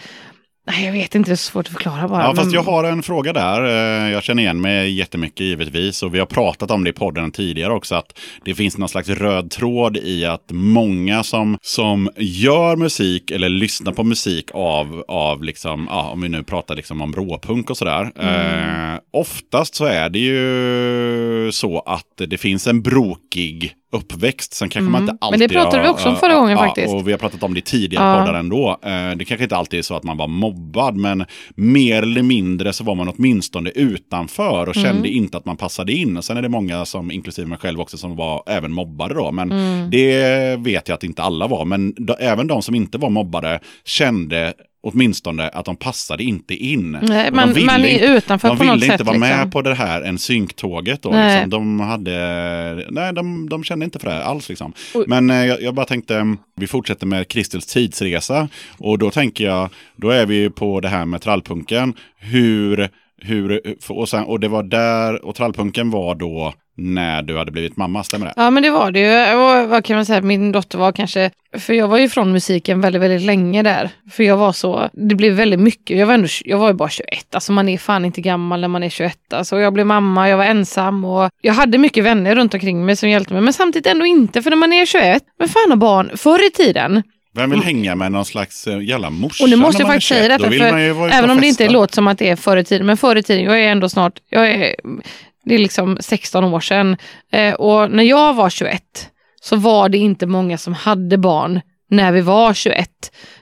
Nej, jag vet inte, det är så svårt att förklara bara. Ja, fast jag har en fråga där. Eh, Jag känner igen mig jättemycket givetvis. Och vi har pratat om det i podden tidigare också. Att det finns någon slags röd tråd i att många som, som gör musik eller lyssnar på musik av, av liksom, ja, om vi nu pratar liksom om råpunk och sådär. Mm. Eh, oftast så är det ju så att det finns en brokig uppväxt. Sen kanske man Mm. inte Men alltid det pratade har- vi också om förra gången ja, faktiskt. Och vi har pratat om det tidigare Ja. poddar ändå. Eh, det kanske inte alltid är så att man var mobbad, men mer eller mindre så var man åtminstone utanför och kände Mm. inte att man passade in. Och sen är det många, som, inklusive mig själv också, som var även mobbade då. Men Mm. det vet jag att inte alla var. Men då, även de som inte var mobbade kände åtminstone att de passade inte in. Nej, man- de ville man är inte- utanför de på något ville inte sätt, vara med liksom. på det här en synktåget då. Nej. Liksom. De, hade, nej, de, de kände inte för det alls. Liksom. Men eh, jag, jag bara tänkte, vi fortsätter med Kristels tidsresa. Och då tänker jag, då är vi på det här med trallpunken. Hur, hur, och, sen, och det var där, och trallpunken var då när du hade blivit mamma, stämmer det? Ja men det var det ju. Och vad kan man säga, min dotter var kanske, för jag var ju från musiken väldigt, väldigt länge där. För jag var så, det blev väldigt mycket, jag var, ändå, jag var ju bara 21, alltså man är fan inte gammal när man är 21. Alltså jag blev mamma, jag var ensam och jag hade mycket vänner runt omkring mig som hjälpte mig. Men samtidigt ändå inte, för när man är 21, men fan har barn, förr i tiden, Vem vill hänga med någon slags eh, jävla morsa Och nu måste jag faktiskt säga 21? Då detta, för även om det inte låter som att det är förr i tiden, men förr i tiden, jag är ändå snart, jag är, det är liksom 16 år sedan. Eh, och när jag var 21 så var det inte många som hade barn när vi var 21.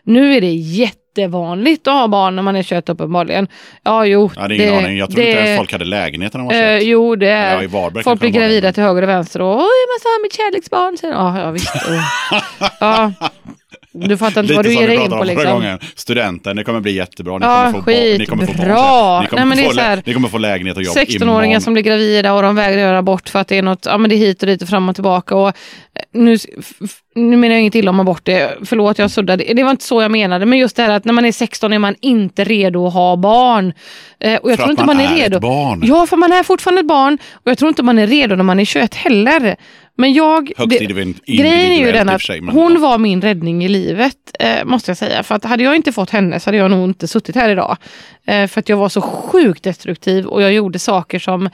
Nu är det jättevanligt att ha barn när man är 21 uppenbarligen. Ja, jo. Ja, det är ingen aning. Jag tror inte ens folk hade lägenhet när de var 21. Eh, jo, det Eller ja, är. i Varberg Folk blir det, gravida men- till höger och vänster och oj, jag måste ha mitt kärleksbarn. Ja, ja, visst. Ja. Du fattar inte vad du ger dig in på liksom. gången. Studenten, det kommer bli jättebra. Ni Ja, kommer få barn, ni kommer få barn. Ni kommer, Nej, få, här- ni kommer få lägenhet och jobb 16-åringar imorgon. som blir gravida och de vägrar göra abort för att det är något, ja men det är hit och dit och fram och tillbaka. Och eh, nu, nu menar jag inget illa om abort, det, förlåt jag suddade, det var inte så jag menade, men just det här att när man är 16 är man inte redo att ha barn. Eh, och jag För tror att inte man man är, är redo. ett barn. Ja, för man är fortfarande ett barn och jag tror inte man är redo när man är 21 heller. Men jag... Högst det- Grejen är ju den att sig, hon var min räddning i livet, eh, måste jag säga. För att hade jag inte fått henne så hade jag nog inte suttit här idag. Eh, för att jag var så sjukt destruktiv och jag gjorde saker som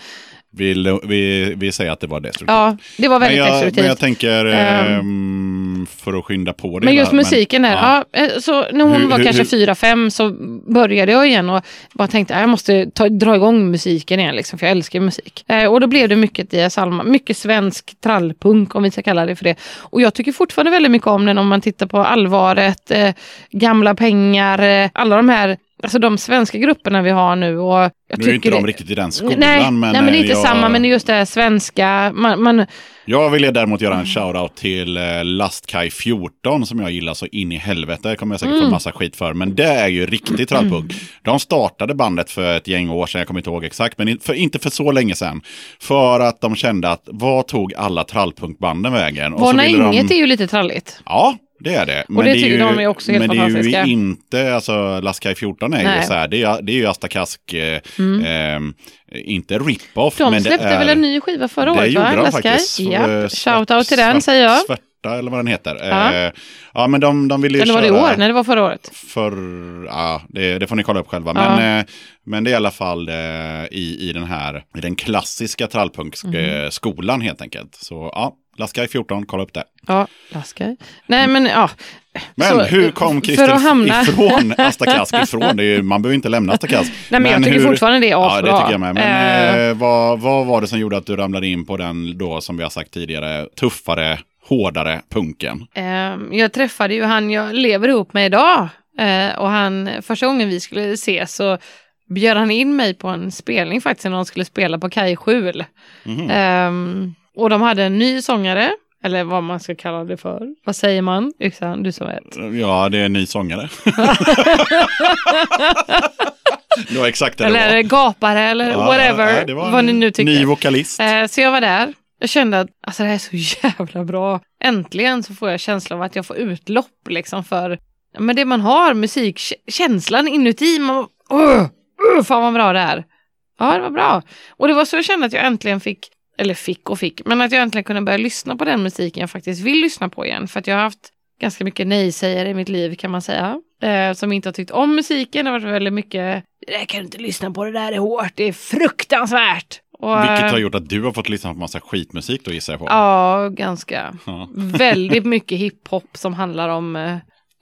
vi, vi, vi säger att det var destruktivt. Ja, det var men, väldigt jag, destruktivt. men jag tänker, ehm, för att skynda på det. Men just där, musiken där, ja. ja. eh, så när hon Hur- var hur- kanske fyra, fem så började jag igen och bara tänkte att jag måste ta, dra igång musiken igen, liksom, för jag älskar musik. Eh, och då blev det mycket Dias Alma, mycket svensk trallpunk om vi ska kalla det för det. Och jag tycker fortfarande väldigt mycket om den om man tittar på Allvaret, eh, Gamla pengar, eh, alla de här Alltså de svenska grupperna vi har nu. Och jag Nu är ju inte tycker de det- riktigt i den skolan. nej, men, nej, men det är inte eh, jag, samma, men är just det här svenska. Man, man, Jag ville däremot göra en shoutout till eh, Lastkaj 14 som jag gillar så in i helvete. Det kommer jag säkert få Mm. massa skit för. Men det är ju riktigt trallpunk. De startade bandet för ett gäng år sedan, jag kommer inte ihåg exakt, men för, inte för så länge sedan. För att de kände att vad tog alla trallpunkbanden vägen? Varna ville inget de... är ju lite tralligt. Ja, det är det. Men det är tycker ju, de är också helt Men det är fantastiska. ju inte, alltså Lastkaj 14 är ju Nej. så här, det är, det är ju Asta Kask, eh, ehm, inte rip-off. De men det släppte är... väl en ny skiva förra Det året? gjorde va? de Laskaj? faktiskt. Eh, Shoutout till den säger jag. Svarta eller vad den heter. Ja. Eh, ja men de, de ville ju Eller var det i år? Nej, det var förra året. För, ja, det, det får ni kolla upp själva. Ja. Men, eh, men det är i alla fall eh, i, i den här, i den klassiska trallpunkskolan Mhm. helt enkelt. Så ja, Laskaj 14, kolla upp det. Ja, Laskaj. Nej, men ja. Men Så, hur kom Christer hamna- ifrån Asta Kask ifrån? Är, man behöver inte lämna Asta Kask. Nej, men jag tycker fortfarande det är Ja, asbra. det tycker jag med. Men eh, vad, vad var det som gjorde att du ramlade in på den då, som vi har sagt tidigare, tuffare, hårdare punken? Ehm, jag träffade ju han jag lever ihop med idag. Eh, och han, första gången vi skulle ses så bjöd han in mig på en spelning faktiskt när de skulle spela på Kaj Skjul. Mhm. Och de hade en ny sångare, eller vad man ska kalla det för. Vad säger man? Yxan, du som vet. Ja, det är en ny sångare. det var exakt det det Eller var. gapare eller Ja, whatever. ja, det var vad ni nu tycker. Ny vokalist. Eh, så jag var där. Jag kände att alltså, det här är så jävla bra. Äntligen så får jag känslan av att jag får utlopp liksom för men det man har, musikkänslan inuti. Man, uh, uh, fan vad bra det är. Ja, det var bra. Och det var så jag kände att jag äntligen fick, eller fick och fick, men att jag äntligen kunde börja lyssna på den musiken jag faktiskt vill lyssna på igen. För att jag har haft ganska mycket nej-sägare i mitt liv kan man säga. Eh, som inte har tyckt om musiken. Det har varit väldigt mycket, det där kan du inte lyssna på, det där är hårt, det är fruktansvärt. Och, Vilket eh, har gjort att du har fått lyssna på massa skitmusik då gissar jag på. Ja, ganska. Ja. Väldigt mycket hiphop som handlar om eh,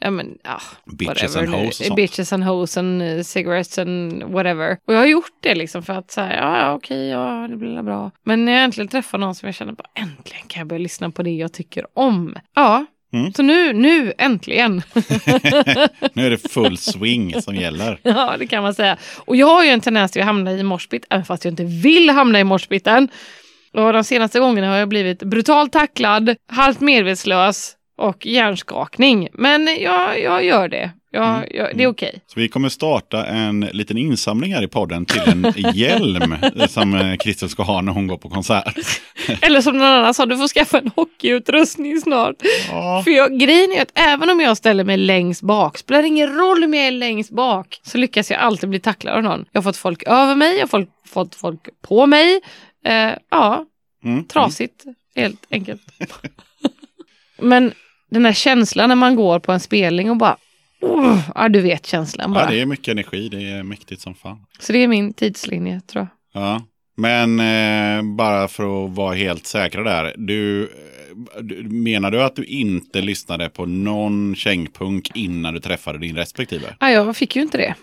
Ja men, ja. Bitches whatever and hoes och sånt. Bitches and hoes and uh, cigarettes and whatever. Och jag har gjort det liksom för att säga, ja, ja okej, ja det blir bra. Men när jag äntligen träffar någon som jag känner bara, äntligen kan jag börja lyssna på det jag tycker om. Ja, Mm. så nu, nu äntligen. Nu är det full swing som gäller. Ja, det kan man säga. Och jag har ju en tendens till att hamna i moshpit, även fast jag inte vill hamna i moshpiten. Och de senaste gångerna har jag blivit brutalt tacklad, halvt medvetslös och hjärnskakning. Men jag, jag gör det. Jag, jag, det är okej. Så vi kommer starta en liten insamling här i podden till en hjälm som eh, Kristel ska ha när hon går på konsert. Eller som någon annan sa, du får skaffa en hockeyutrustning snart. Ja. För jag, grejen är att även om jag ställer mig längst bak, spelar ingen roll om jag är längst bak, så lyckas jag alltid bli tacklad av någon. Jag har fått folk över mig, jag har fått, fått folk på mig. Eh, ja, Mm. trasigt helt enkelt. Men den här känslan när man går på en spelning och bara, oh, ja du vet känslan bara. Ja, det är mycket energi. Det är mäktigt som fan. Så det är min tidslinje tror jag. Ja. Men eh, bara för att vara helt säkra där. Du, du, menar du att du inte lyssnade på någon kängpunk innan du träffade din respektive? Ja, jag fick ju inte det.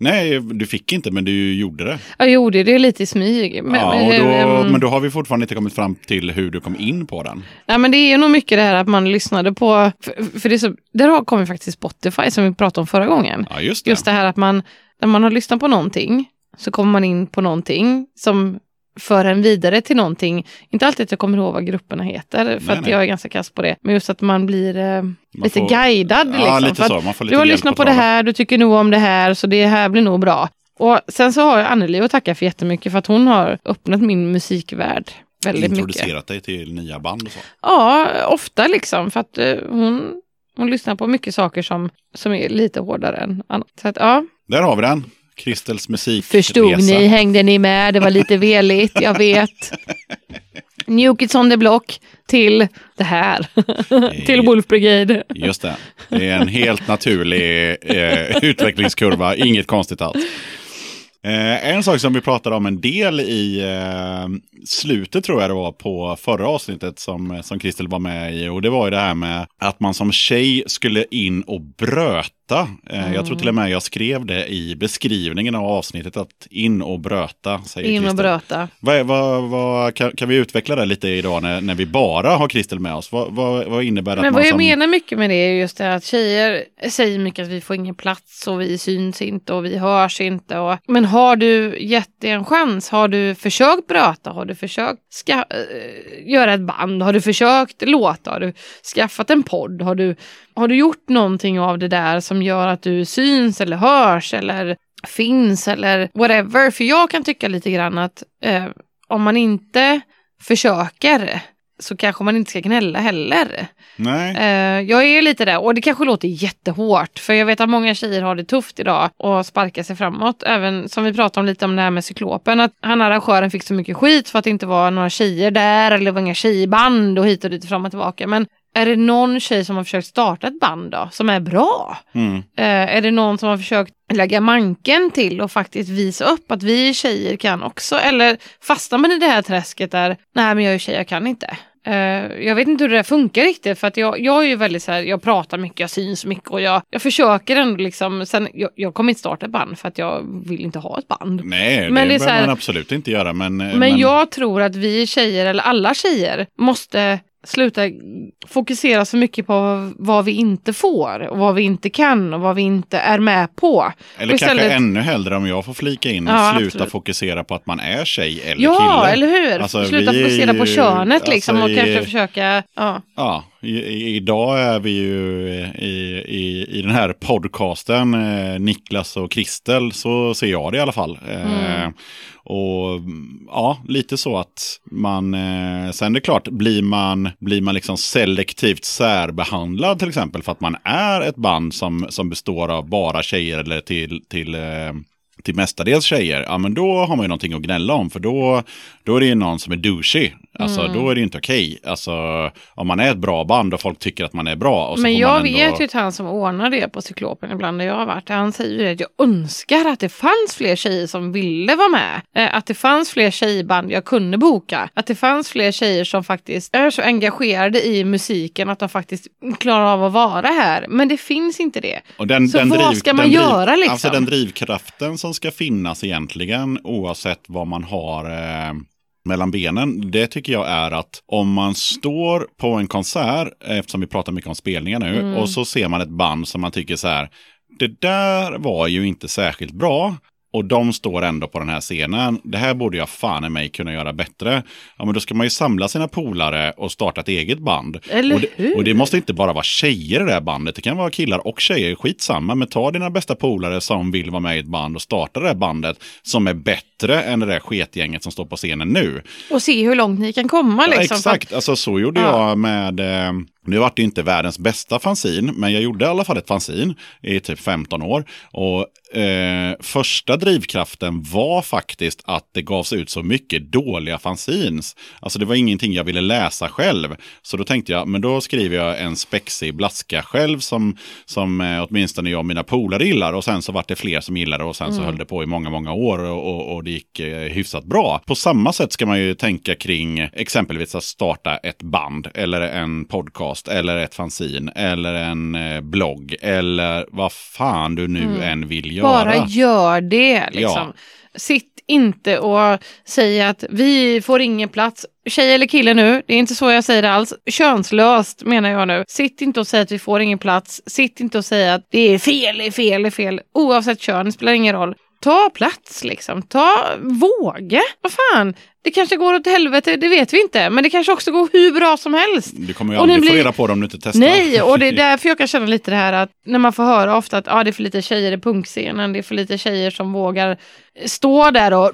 Nej, du fick inte, men du gjorde det. Jag gjorde det lite i smyg. Men, ja, och då, ehm, men då har vi fortfarande inte kommit fram till hur du kom in på den. Nej, men det är nog mycket det här att man lyssnade på, för, för det så, där har kommit faktiskt Spotify som vi pratade om förra gången. Ja, just det. Just det här att man, när man har lyssnat på någonting, så kommer man in på någonting som för en vidare till någonting. Inte alltid att jag kommer ihåg vad grupperna heter, för Nej, att nej. jag är ganska kass på det. Men just att man blir eh, lite får- guidad. Ja, liksom, lite så. Man får lite du har lyssnat på det här, du tycker nog om det här, så det här blir nog bra. Och sen så har jag Anneli att tacka för jättemycket, för att hon har öppnat min musikvärld väldigt mycket. Introducerat dig till nya band och så. Ja, ofta liksom. För att eh, hon, hon lyssnar på mycket saker som, som är lite hårdare än annat. Så att, ja. Där har vi den. Kristels musik. Förstod ni? Hängde ni med? Det var lite veligt, jag vet. New Kids on the Block till det här. till Wolf Brigade. Just det. Det är en helt naturlig eh, utvecklingskurva. Inget konstigt alls. Eh, en sak som vi pratade om en del i eh, slutet tror jag det var på förra avsnittet som, som Kristel var med i. Och det var ju det här med att man som tjej skulle in och bröta. Eh, Jag tror till och med jag skrev det i beskrivningen av avsnittet att in och bröta. Säger In och Kristel. bröta. Vad, vad, vad, kan, kan vi utveckla det lite idag när, när vi bara har Kristel med oss? Vad, vad, innebär det Men vad jag som... menar mycket med det är just det att tjejer säger mycket att vi får ingen plats och vi syns inte och vi hörs inte. Och... Men har du gett det en chans? Har du försökt bröta? Har du försökt ska... äh, göra ett band? Har du försökt låta? Har du skaffat en podd? Har du, har du gjort någonting av det där som gör att du syns eller hörs eller finns eller whatever? För jag kan tycka lite grann att eh, om man inte försöker så kanske man inte ska gnälla heller. Nej. Eh, jag är lite där och det kanske låter jättehårt för jag vet att många tjejer har det tufft idag och sparkar sig framåt. Även som vi pratade om lite om det här med cyklopen att han arrangören fick så mycket skit för att det inte var några tjejer där eller det var inga tjejband och hit och dit fram och tillbaka. Men är det någon tjej som har försökt starta ett band då som är bra? Mm. Eh, är det någon som har försökt lägga manken till och faktiskt visa upp att vi tjejer kan också? Eller fastnar man i det här träsket där, nej men jag är tjej, jag kan inte. Eh, jag vet inte hur det där funkar riktigt för att jag, jag är ju väldigt så här, jag pratar mycket, jag syns mycket och jag, jag försöker ändå liksom, sen, jag, jag kommer inte starta ett band för att jag vill inte ha ett band. Nej, det, Men det är behöver man absolut inte göra. Men, Men, jag tror att vi tjejer, eller alla tjejer, måste sluta fokusera så mycket på vad vi inte får och vad vi inte kan och vad vi inte är med på. Eller Och kanske istället- ännu hellre om jag får flika in, Ja, sluta absolut. fokusera på att man är tjej eller Ja, kille. eller hur? Alltså, Sluta vi fokusera på ju- könet liksom alltså, och kanske i- försöka, ja. Ja, i, i, idag är vi ju i, i, i den här podcasten, eh, Niklas och Kristel, så ser jag det i alla fall. Eh, Mm. och ja, lite så att man, eh, sen är det klart, blir man, blir man liksom selektivt särbehandlad till exempel för att man är ett band som, som består av bara tjejer eller till, till eh, till mestadels tjejer, ja men då har man ju någonting att gnälla om. För då, då är det ju någon som är douchey. Alltså Mm. då är det inte okej. Alltså om man är ett bra band och folk tycker att man är bra. Men jag ändå... vet ju att han som ordnar det på Cyklopen ibland där jag har varit, han säger ju att jag önskar att det fanns fler tjejer som ville vara med. Eh, Att det fanns fler tjejband jag kunde boka. Att det fanns fler tjejer som faktiskt är så engagerade i musiken att de faktiskt klarar av att vara här. Men det finns inte det. Den, Så den vad ska man den göra, liksom? Alltså den drivkraften som ska finnas egentligen, oavsett vad man har eh, mellan benen, det tycker jag är att om man står på en konsert, eftersom vi pratar mycket om spelningar nu, Mm. och så ser man ett band som man tycker så här, det där var ju inte särskilt bra. Och de står ändå på den här scenen. Det här borde jag fan i mig kunna göra bättre. Ja, men då ska man ju samla sina polare och starta ett eget band. Eller och, det, hur? och det måste inte bara vara tjejer i det här bandet. Det kan vara killar och tjejer. Skitsamma. Men ta dina bästa polare som vill vara med i ett band och starta det här bandet som är bättre än det där sketgänget som står på scenen nu. Och se hur långt ni kan komma Ja, liksom. Att- exakt, alltså så gjorde Ja. jag med, eh, nu vart det inte världens bästa fanzin, men jag gjorde i alla fall ett fanzin i typ 15 år. Och eh, första drivkraften var faktiskt att det gavs ut så mycket dåliga fanzines. Alltså det var ingenting jag ville läsa själv. Så då tänkte jag, men då skriver jag en spexig blaska själv som, som eh, åtminstone jag och mina polare gillar. Och sen så vart det fler som gillade och sen så höll det på i många, många år och, och, och det gick eh, hyfsat bra. På samma sätt ska man ju tänka kring exempelvis att starta ett band eller en podcast eller ett fanzin eller en eh, blogg eller vad fan du nu än vill göra. Bara gör det liksom. Ja. Sitt inte och säg att vi får ingen plats. Tjej eller kille nu, det är inte så jag säger det alls. Könslöst menar jag nu. Sitt inte och säg att vi får ingen plats. Sitt inte och säg att det är fel, är fel, är fel. Oavsett kön, det spelar ingen roll. Ta plats liksom. Ta, våga. Vad fan. Det kanske går åt helvete, det vet vi inte. Men det kanske också går hur bra som helst. Du kommer ju aldrig få blir- reda på det om du inte testar. Nej, och det är därför jag kan känna lite det här att när man får höra ofta att ah, det är för lite tjejer i punkscenen, det är för lite tjejer som vågar stå där och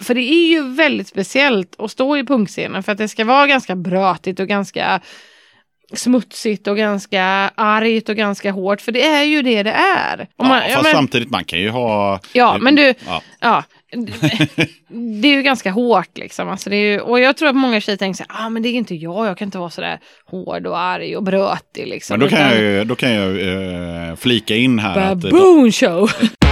för det är ju väldigt speciellt att stå i punkscenen för att det ska vara ganska brötigt och ganska smutsigt och ganska argt och ganska hårt för det är ju det det är. Och Ja, man- fast ja, men- samtidigt, man kan ju ha... Ja, men du, Ja. ja. Det är ju ganska hårt liksom. Alltså det är ju, och jag tror att många tjejer tänker så här, ah, men det är inte jag, jag kan inte vara så där hård och arg och brötig liksom. Men då kan Utan- jag, då kan jag eh, flika in här att... Baboon show!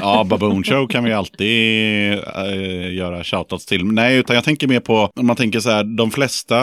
Ja, Baboon Show kan vi alltid äh, göra shoutouts till. Nej, utan jag tänker mer på, om man tänker så här, de flesta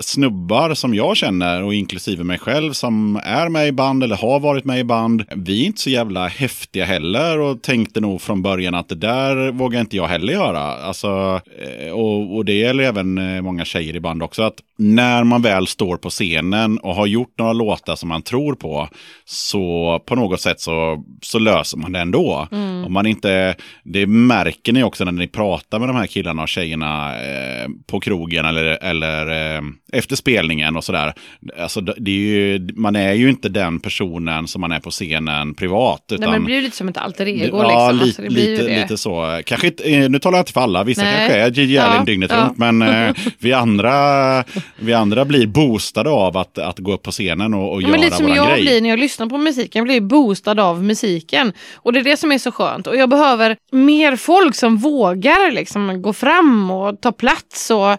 snubbar som jag känner, och inklusive mig själv, som är med i band eller har varit med i band, vi är inte så jävla häftiga heller och tänkte nog från början att det där vågar inte jag heller göra. Alltså, eh, och, och det gäller även eh, många tjejer i band också, att när man väl står på scenen och har gjort några låtar som man tror på, så på något sätt så, så löser man det ändå. Om man inte, det märker ni också när ni pratar med de här killarna och tjejerna eh, på krogen eller, eller eh, efter spelningen och sådär. Alltså, det det är ju, man är ju inte den personen som man är på scenen privat. Utan, Nej, men det blir lite som ett alter ego. Ja, liksom. li, Alltså, det blir ju lite, det. lite så. Kanske inte, eh, nu talar jag inte för alla, vissa Nej. kanske är Gigi Allen Ja, dygnet ja. runt, men eh, vi, andra, vi andra blir boostade av att, att gå upp på scenen och, och Ja, göra men lite som jag grej. blir när jag lyssnar på musiken. Jag blir boostad av musiken. Och det är det som är så skönt. Och jag behöver mer folk som vågar liksom gå fram och ta plats. Och,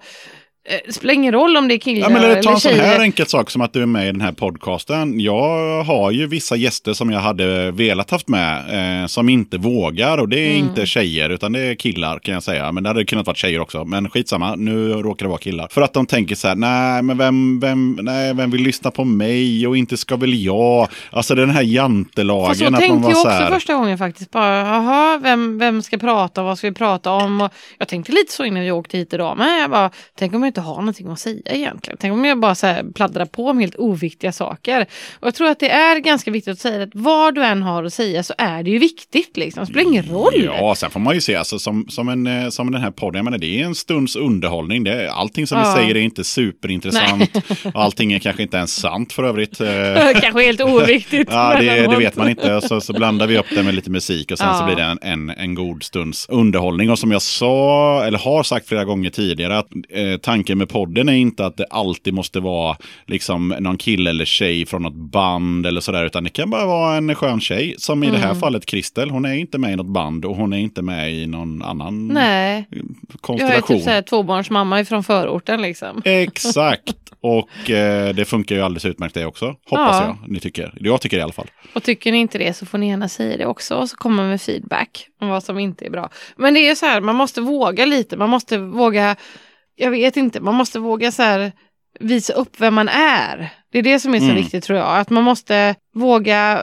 det spelar ingen roll om det är killar Ja, men eller ta en sån här enkel sak som att du är med i den här podcasten. Jag har ju vissa gäster som jag hade velat haft med eh, som inte vågar och det är Mm. inte tjejer utan det är killar kan jag säga. Men det hade kunnat vara tjejer också. Men skitsamma, nu råkar det vara killar. För att de tänker så här, nej men vem, vem, nej, vem vill lyssna på mig och inte ska väl jag. Alltså den här jantelagen. Fast så att tänkte jag så också här, första gången faktiskt. Bara, jaha, vem, vem ska prata? Vad ska vi prata om? Och jag tänkte lite så innan vi åkte hit idag. Men jag bara, tänk om jag inte har någonting att säga egentligen. Tänk om jag bara så här pladdrar på om helt oviktiga saker. Och jag tror att det är ganska viktigt att säga att vad du än har att säga så är det ju viktigt. Liksom. Det spelar ingen roll. Ja, sen får man ju se, alltså, som, som, en, eh, som den här podden, jag menar, det är en stunds underhållning. Det är, allting som Ja. vi säger är inte superintressant. Allting är kanske inte ens sant för övrigt. Eh, Kanske helt oviktigt. Ja, det, det vet man inte. Så, så blandar vi upp det med lite musik och sen Ja. så blir det en, en, en god stunds underhållning. Och som jag sa, eller har sagt flera gånger tidigare, att eh, tanken med podden är inte att det alltid måste vara liksom någon kille eller tjej från något band eller sådär, utan det kan bara vara en skön tjej. Som i det Mm. här fallet Kristel, hon är inte med i något band och hon är inte med i någon annan Nej, jag är konstellation. typ tvåbarnsmamma ifrån förorten liksom. Exakt. Och eh, det funkar ju alldeles utmärkt det också, hoppas Ja. jag. Ni tycker. Jag tycker det i alla fall. Och tycker ni inte det så får ni gärna säga det också och så kommer med feedback om vad som inte är bra. Men det är så här, man måste våga lite, man måste våga, jag vet inte, man måste våga så här visa upp vem man är. Det är det som är så Mm. viktigt tror jag, att man måste våga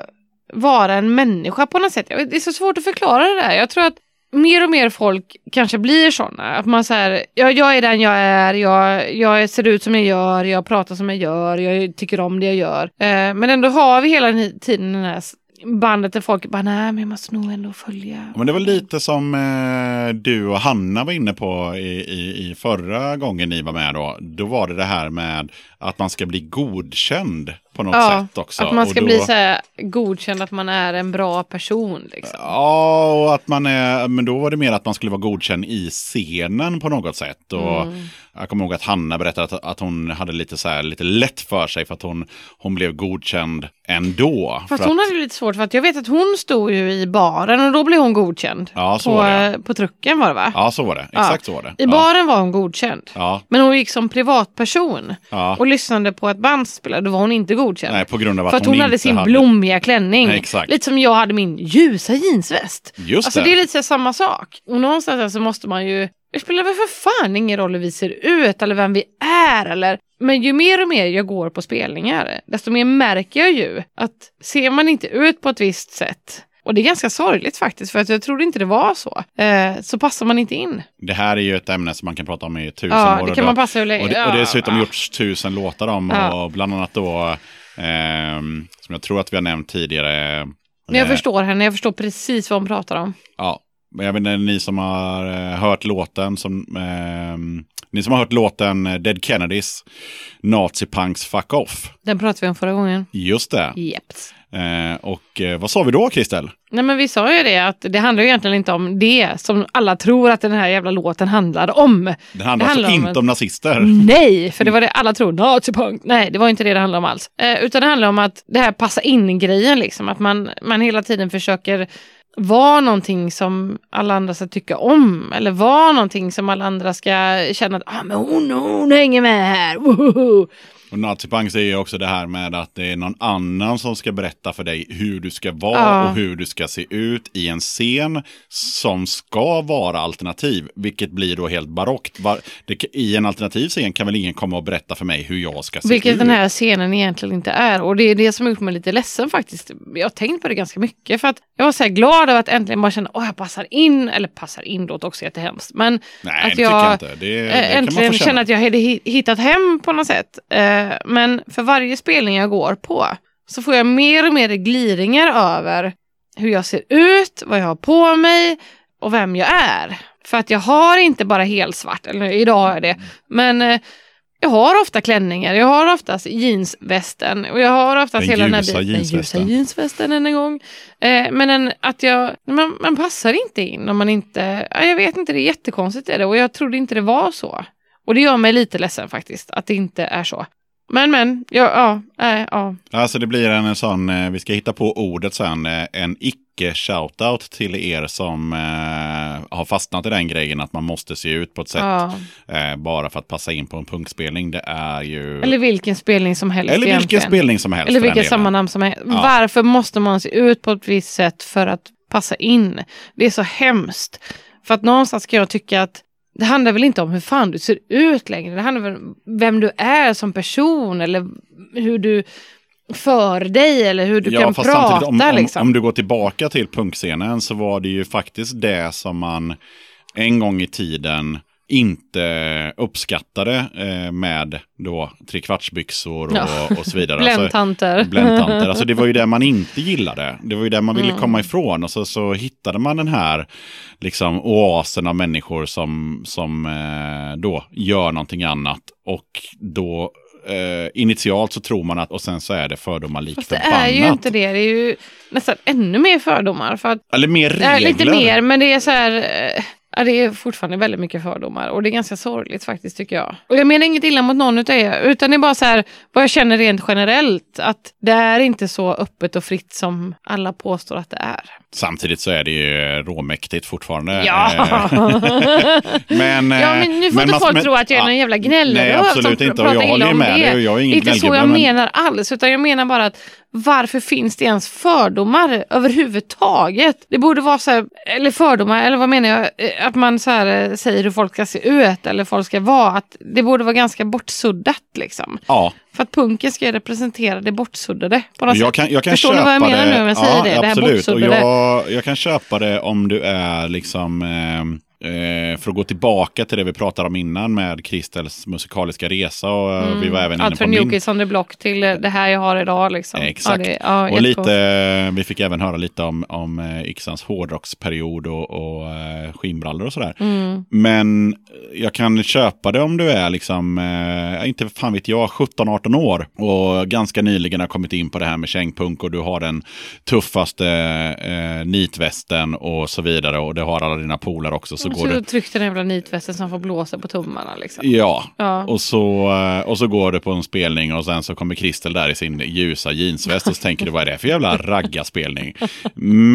vara en människa på något sätt. Det är så svårt att förklara det där. Jag tror att mer och mer folk kanske blir sådana. Att man säger, ja, jag är den jag är, jag, jag ser ut som jag gör, jag pratar som jag gör, jag tycker om det jag gör. Eh, men ändå har vi hela tiden den här bandet där folk bara, nej men jag måste nog ändå följa. Men det var lite som eh, du och Hanna var inne på i, i, i förra gången ni var med då. Då var det det här med att man ska bli godkänd på något Ja, sätt också. att man ska då- bli så här godkänd att man är en bra person. Liksom. Ja, och att man är, men då var det mer att man skulle vara godkänd i scenen på något sätt. Och Mm. Jag kommer ihåg att Hanna berättade att, att hon hade lite, så här, lite lätt för sig för att hon, hon blev godkänd ändå. Fast för hon att, hade lite svårt för att jag vet att hon stod ju i baren och då blev hon godkänd. Ja, så på, var det. eh, på trucken var det va? Ja, så var det. Ja. Exakt så var det. I ja. baren var hon godkänd. Ja, Men hon gick som privatperson ja. och lyssnade på ett band spela, då var hon inte godkänd. Nej, på grund av att, för att hon, inte hade sin blommiga klänning. Nej, exakt. Lite som jag hade min ljusa jeansväst. Just Alltså det. det är lite samma sak. Och någonstans så måste man ju, det spelar väl för fan ingen roll hur vi ser ut eller vem vi är eller men ju mer och mer jag går på spelningar, desto mer märker jag ju att ser man inte ut på ett visst sätt, och det är ganska sorgligt faktiskt, för att jag trodde inte det var så, eh, så passar man inte in. Det här är ju ett ämne som man kan prata om i tusen Ja, år. det och kan då- man passa hur länge... Och det, och det dessutom ja. gjorts tusen låtar om Ja. och bland annat då, ehm, som jag tror att vi har nämnt tidigare. Men jag eh, förstår henne, jag förstår precis vad hon pratar om. Ja, jag vet inte, ni som har eh, hört låten, som, ehm, ni som har hört låten eh, Dead Kennedys, Nazi Punks Fuck Off. Den pratade vi om förra gången. Just det. Jeps. Eh, och eh, vad sa vi då, Kristel? Nej men vi sa ju det att det handlar ju egentligen inte om det som alla tror att den här jävla låten handlar om. Det handlar, Det handlar alltså om inte om nazister. Nej, för det var det alla tror. Nazipunk. Nej, det var inte det det handlade om alls. Eh, utan det handlar om att det här passa in-grejen, liksom. Att man, man hela tiden försöker vara någonting som alla andra ska tycka om. Eller vara någonting som alla andra ska känna att ah, men hon, hon hänger med här. Woho! Och nazipunk säger ju också det här med att det är någon annan som ska berätta för dig hur du ska vara Ja. och hur du ska se ut i en scen som ska vara alternativ, vilket blir då helt barockt. I en alternativ scen kan väl ingen komma och berätta för mig hur jag ska se Vilket ut? den här scenen egentligen inte är. Och det är det som har gjort mig lite ledsen faktiskt. Jag har tänkt på det ganska mycket. För att jag var så här glad över att äntligen bara känna att jag passar in. Eller passar in låter också jättehemskt. Men Nej, att jag inte. Det, det äntligen känna. känna att jag hade hi- hittat hem på något sätt. Eh, men för varje spelning jag går på så får jag mer och mer gliringar över hur jag ser ut, vad jag har på mig och vem jag är. För att jag har inte bara helsvart, eller idag har jag det. Men eh, jag har ofta klänningar, jag har oftast jeansvästen och jag har oftast Den hela den här biten- jeansvästen. Den ljusa jeansvästen än en gång. Eh, men en, att jag, man, man passar inte in om man inte, ja, jag vet inte, det är jättekonstigt är det och jag trodde inte det var så. Och det gör mig lite ledsen faktiskt, att det inte är så. Men men, ja, ja, äh, ja. Alltså det blir en, sån, eh, vi ska hitta på ordet sen, eh, en icke-shoutout till er som eh, har fastnat i den grejen att man måste se ut på ett sätt ja. eh, bara för att passa in på en punkspelning. Det är ju... Eller vilken spelning som helst Eller vilken egentligen. spelning som helst. Eller vilket sammanhang som helst. Ja. Varför måste man se ut på ett visst sätt för att passa in? Det är så hemskt. För att någonstans ska jag tycka att det handlar väl inte om hur fan du ser ut längre. Det handlar väl om vem du är som person eller hur du för dig eller hur du kan fast prata. samtidigt, om, om, liksom. om du går tillbaka till punkscenen så var det ju faktiskt det som man en gång i tiden inte uppskattade eh, med då trekvartsbyxor och, Ja. och så vidare. Bländtanter. Alltså, bländtanter. Alltså det var ju det man inte gillade. Det var ju det man ville Mm. komma ifrån. Och så, så hittade man den här liksom, oasen av människor som, som eh, då gör någonting annat. Och då eh, initialt så tror man att, och sen så är det fördomar likt Fast det är ju förbannat. inte det. Det är ju nästan ännu mer fördomar. För att Eller mer regler. lite mer, men det är så här... Ja, det är fortfarande väldigt mycket fördomar och det är ganska sorgligt faktiskt tycker jag. Och jag menar inget illa mot någon utav er, utan det är bara så här vad jag känner rent generellt. Att det är inte så öppet och fritt som alla påstår att det är. Samtidigt så är det ju råmäktigt fortfarande. Ja! Eh, Men, ja, eh, men nu får men inte folk men- tro att jag är någon jävla gnällare Nej, absolut inte. Och jag håller med det. dig. Jag är ingen inte så jag men- menar alls, utan jag menar bara att varför finns det ens fördomar överhuvudtaget? Det borde vara så här, eller fördomar, eller vad menar jag, Eh, att man så här, säger hur folk ska se ut eller folk ska vara. Att det borde vara ganska bortsuddat liksom. Ja, För att punken ska representera det bortsuddade på något jag kan, jag kan Förstår köpa vad jag menar det. nu om jag säger ja, det? Det här absolut. och bortsuddade. jag, jag kan köpa det om du är liksom... Eh, för att gå tillbaka till det vi pratade om innan med Kristels musikaliska resa. Och eh, vi var även inne Allt på från min... On the Block till eh, det här jag har idag. Liksom. Exakt. Ja, det, ja, och lite, vi fick även höra lite om, om eh, Yxans hårdrocksperiod och, och eh, skinnbrallor och sådär. Mm. Men jag kan köpa det om du är liksom, eh, inte fan vet jag, 17-18 år och ganska nyligen har kommit in på det här med kängpunk och du har den tuffaste eh, nitvästen och så vidare och det har alla dina polare också. Så Och går så du, tryck den jävla nitvästen som får blåsa på tummarna. Liksom. ja, Ja. och så, eh, och så går du på en spelning och sen så kommer Kristel där i sin ljusa jeansväst och så tänker du vad är det för jävla raggarspelning.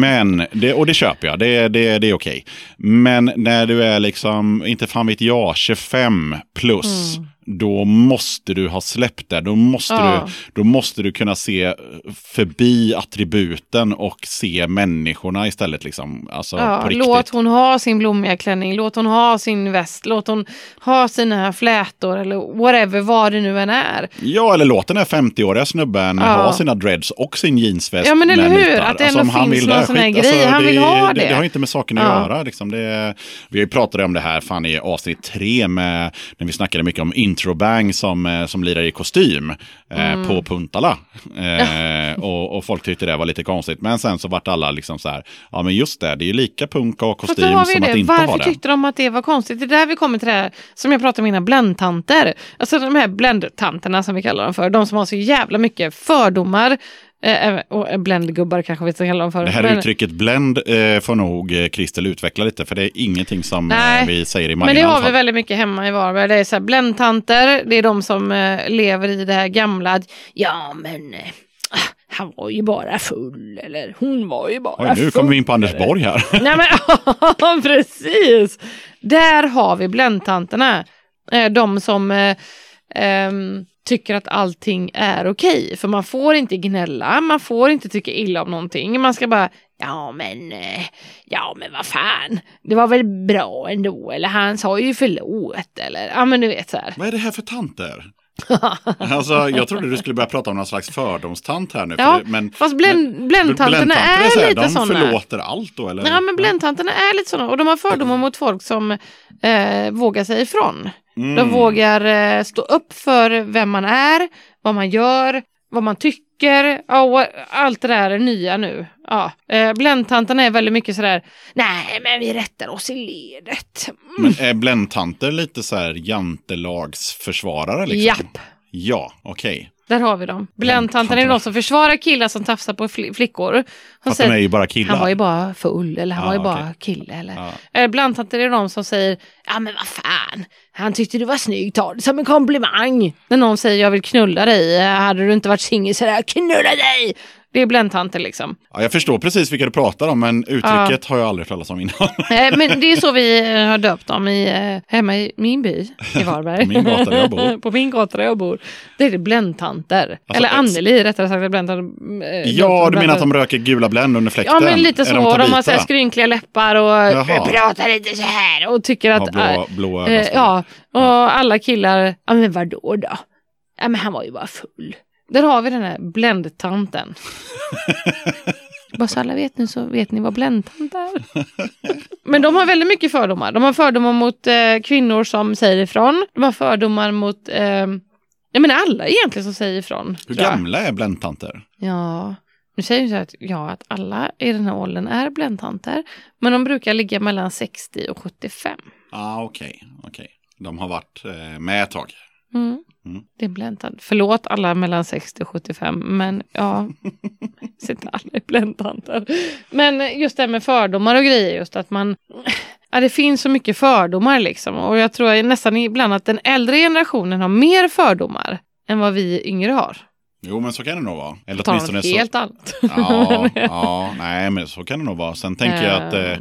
Men, det, och det köper jag, det, det, det är okej. Men när du är liksom, inte fan vet jag, 25 plus. Då måste du ha släppt det. Då måste. Ja. du, då måste du kunna se förbi attributen och se människorna istället. Liksom. Alltså, Ja, låt hon ha sin blommiga klänning, låt hon ha sin väst, låt hon ha sina flätor eller whatever, vad det nu än är. Ja, eller låt den här 50-åriga snubben Ja. ha sina dreads och sin jeansväst. Ja, men eller hur? nitar. Att det Alltså, ändå han finns någon det, sån här skit. Alltså, grej. Han vill ha det. det. Det har inte med saken att göra. Liksom. Det, vi pratade om det här fan i avsnitt tre med, när vi snackade mycket om introbang som, eh, som lirar i kostym eh, Mm. på Puntala. Eh, och, och folk tyckte det var lite konstigt. Men sen så vart alla liksom så här, ja men just det, det är ju lika punk och kostym som det. att inte Varför ha det. tyckte de att det var konstigt? Det är där vi kommer till det här som jag pratade om innan, bländtanter. Alltså de här bländtanterna som vi kallar dem för. De som har så jävla mycket fördomar. Eh, och eh, bländgubbar kanske vi ska kalla dem för. Det här Men- uttrycket blend eh, får nog eh, Kristel utveckla lite, för det är ingenting som eh, Nej, vi säger i Men Majorna det har vi väldigt mycket hemma i Varberg. Det är så här bländtanter, det är de som eh, lever i det här gamla. Ja men eh, ah, han var ju bara full eller hon var ju bara Oj, nu full. kommer vi in på Anders Borg här. Nej men precis. Där har vi bländtanterna. Eh, De som eh, ehm, tycker att allting är okej. För man får inte gnälla, man får inte tycka illa om någonting. Man ska bara, ja men, eh, ja men vad fan, det var väl bra ändå, eller han sa ju förlåt, eller ja men du vet så här. Vad är det här för tanter? alltså, jag trodde du skulle börja prata om någon slags fördomstant här nu. Ja, det, men, Fast bländ, bländtanterna bländtanter är, här, lite de sådana. förlåter allt då eller? Ja men bländtanterna är lite sådana och de har fördomar mot folk som eh, vågar säga ifrån. Mm. De vågar eh, stå upp för vem man är, vad man gör, vad man tycker. Ja, och allt det där är nya nu. Ja. Eh, bländtanterna är väldigt mycket sådär, nej men vi rättar oss i ledet. Mm. Men är bländtanter lite så här jantelagsförsvarare? Liksom? Japp, Ja, okej. Där har vi dem. Bländtanterna är de som försvarar killar som tafsar på fli- flickor. Fast de är ju bara killar. han var ju bara full eller han Ja, var ju bara okej. kille. Eller. Ja. Eh, Blandtanter är de som säger ja men vad fan, han tyckte du var snygg, ta det som en komplimang. När någon säger jag vill knulla dig, hade du inte varit singel så hade jag knulla dig. Det är bländtanter liksom. Ja, jag förstår precis vilka du pratar om, men uttrycket har jag aldrig talat om innan. Eh, men det är så vi eh, har döpt dem i, eh, hemma i min by i Varberg. På min gata där jag bor. På min gata där jag bor. Det är det bländtanter. Alltså, Eller Anneli rättare sagt. är Bländtanter, eh, ja, du menar att de röker gula Blend under fläkten? Ja men lite Är så, de de, Tabita? har så här skrynkliga läppar och Jaha. pratar lite så här och tycker att... Ja, blå, blå ögon. ja, och alla killar, ja men vadå då? Ja men han var ju bara full. Där har vi den här bländtanten. Bara så alla vet nu så vet ni vad bländtant är. Men de har väldigt mycket fördomar. De har fördomar mot eh, kvinnor som säger ifrån. De har fördomar mot, eh, jag menar alla egentligen som säger ifrån. Hur gamla är bländtanter? Ja, nu säger ju så att, ja, att alla i den här åldern är bländtanter. Men de brukar ligga mellan 60 och 75. Ja, ah, okej. okej. De har varit eh, med ett tag. Mm. Mm. Det är bländtant. Förlåt alla mellan 60 och 75, men ja, sitter alla är bländtanter. Men just det här med fördomar och grejer, just att man, ja det finns så mycket fördomar liksom. Och jag tror nästan ibland att den äldre generationen har mer fördomar än vad vi yngre har. Jo, men så kan det nog vara. Eller åtminstone något så. helt annat. Ja, ja, nej, men så kan det nog vara. Sen tänker jag att, eh, Eh,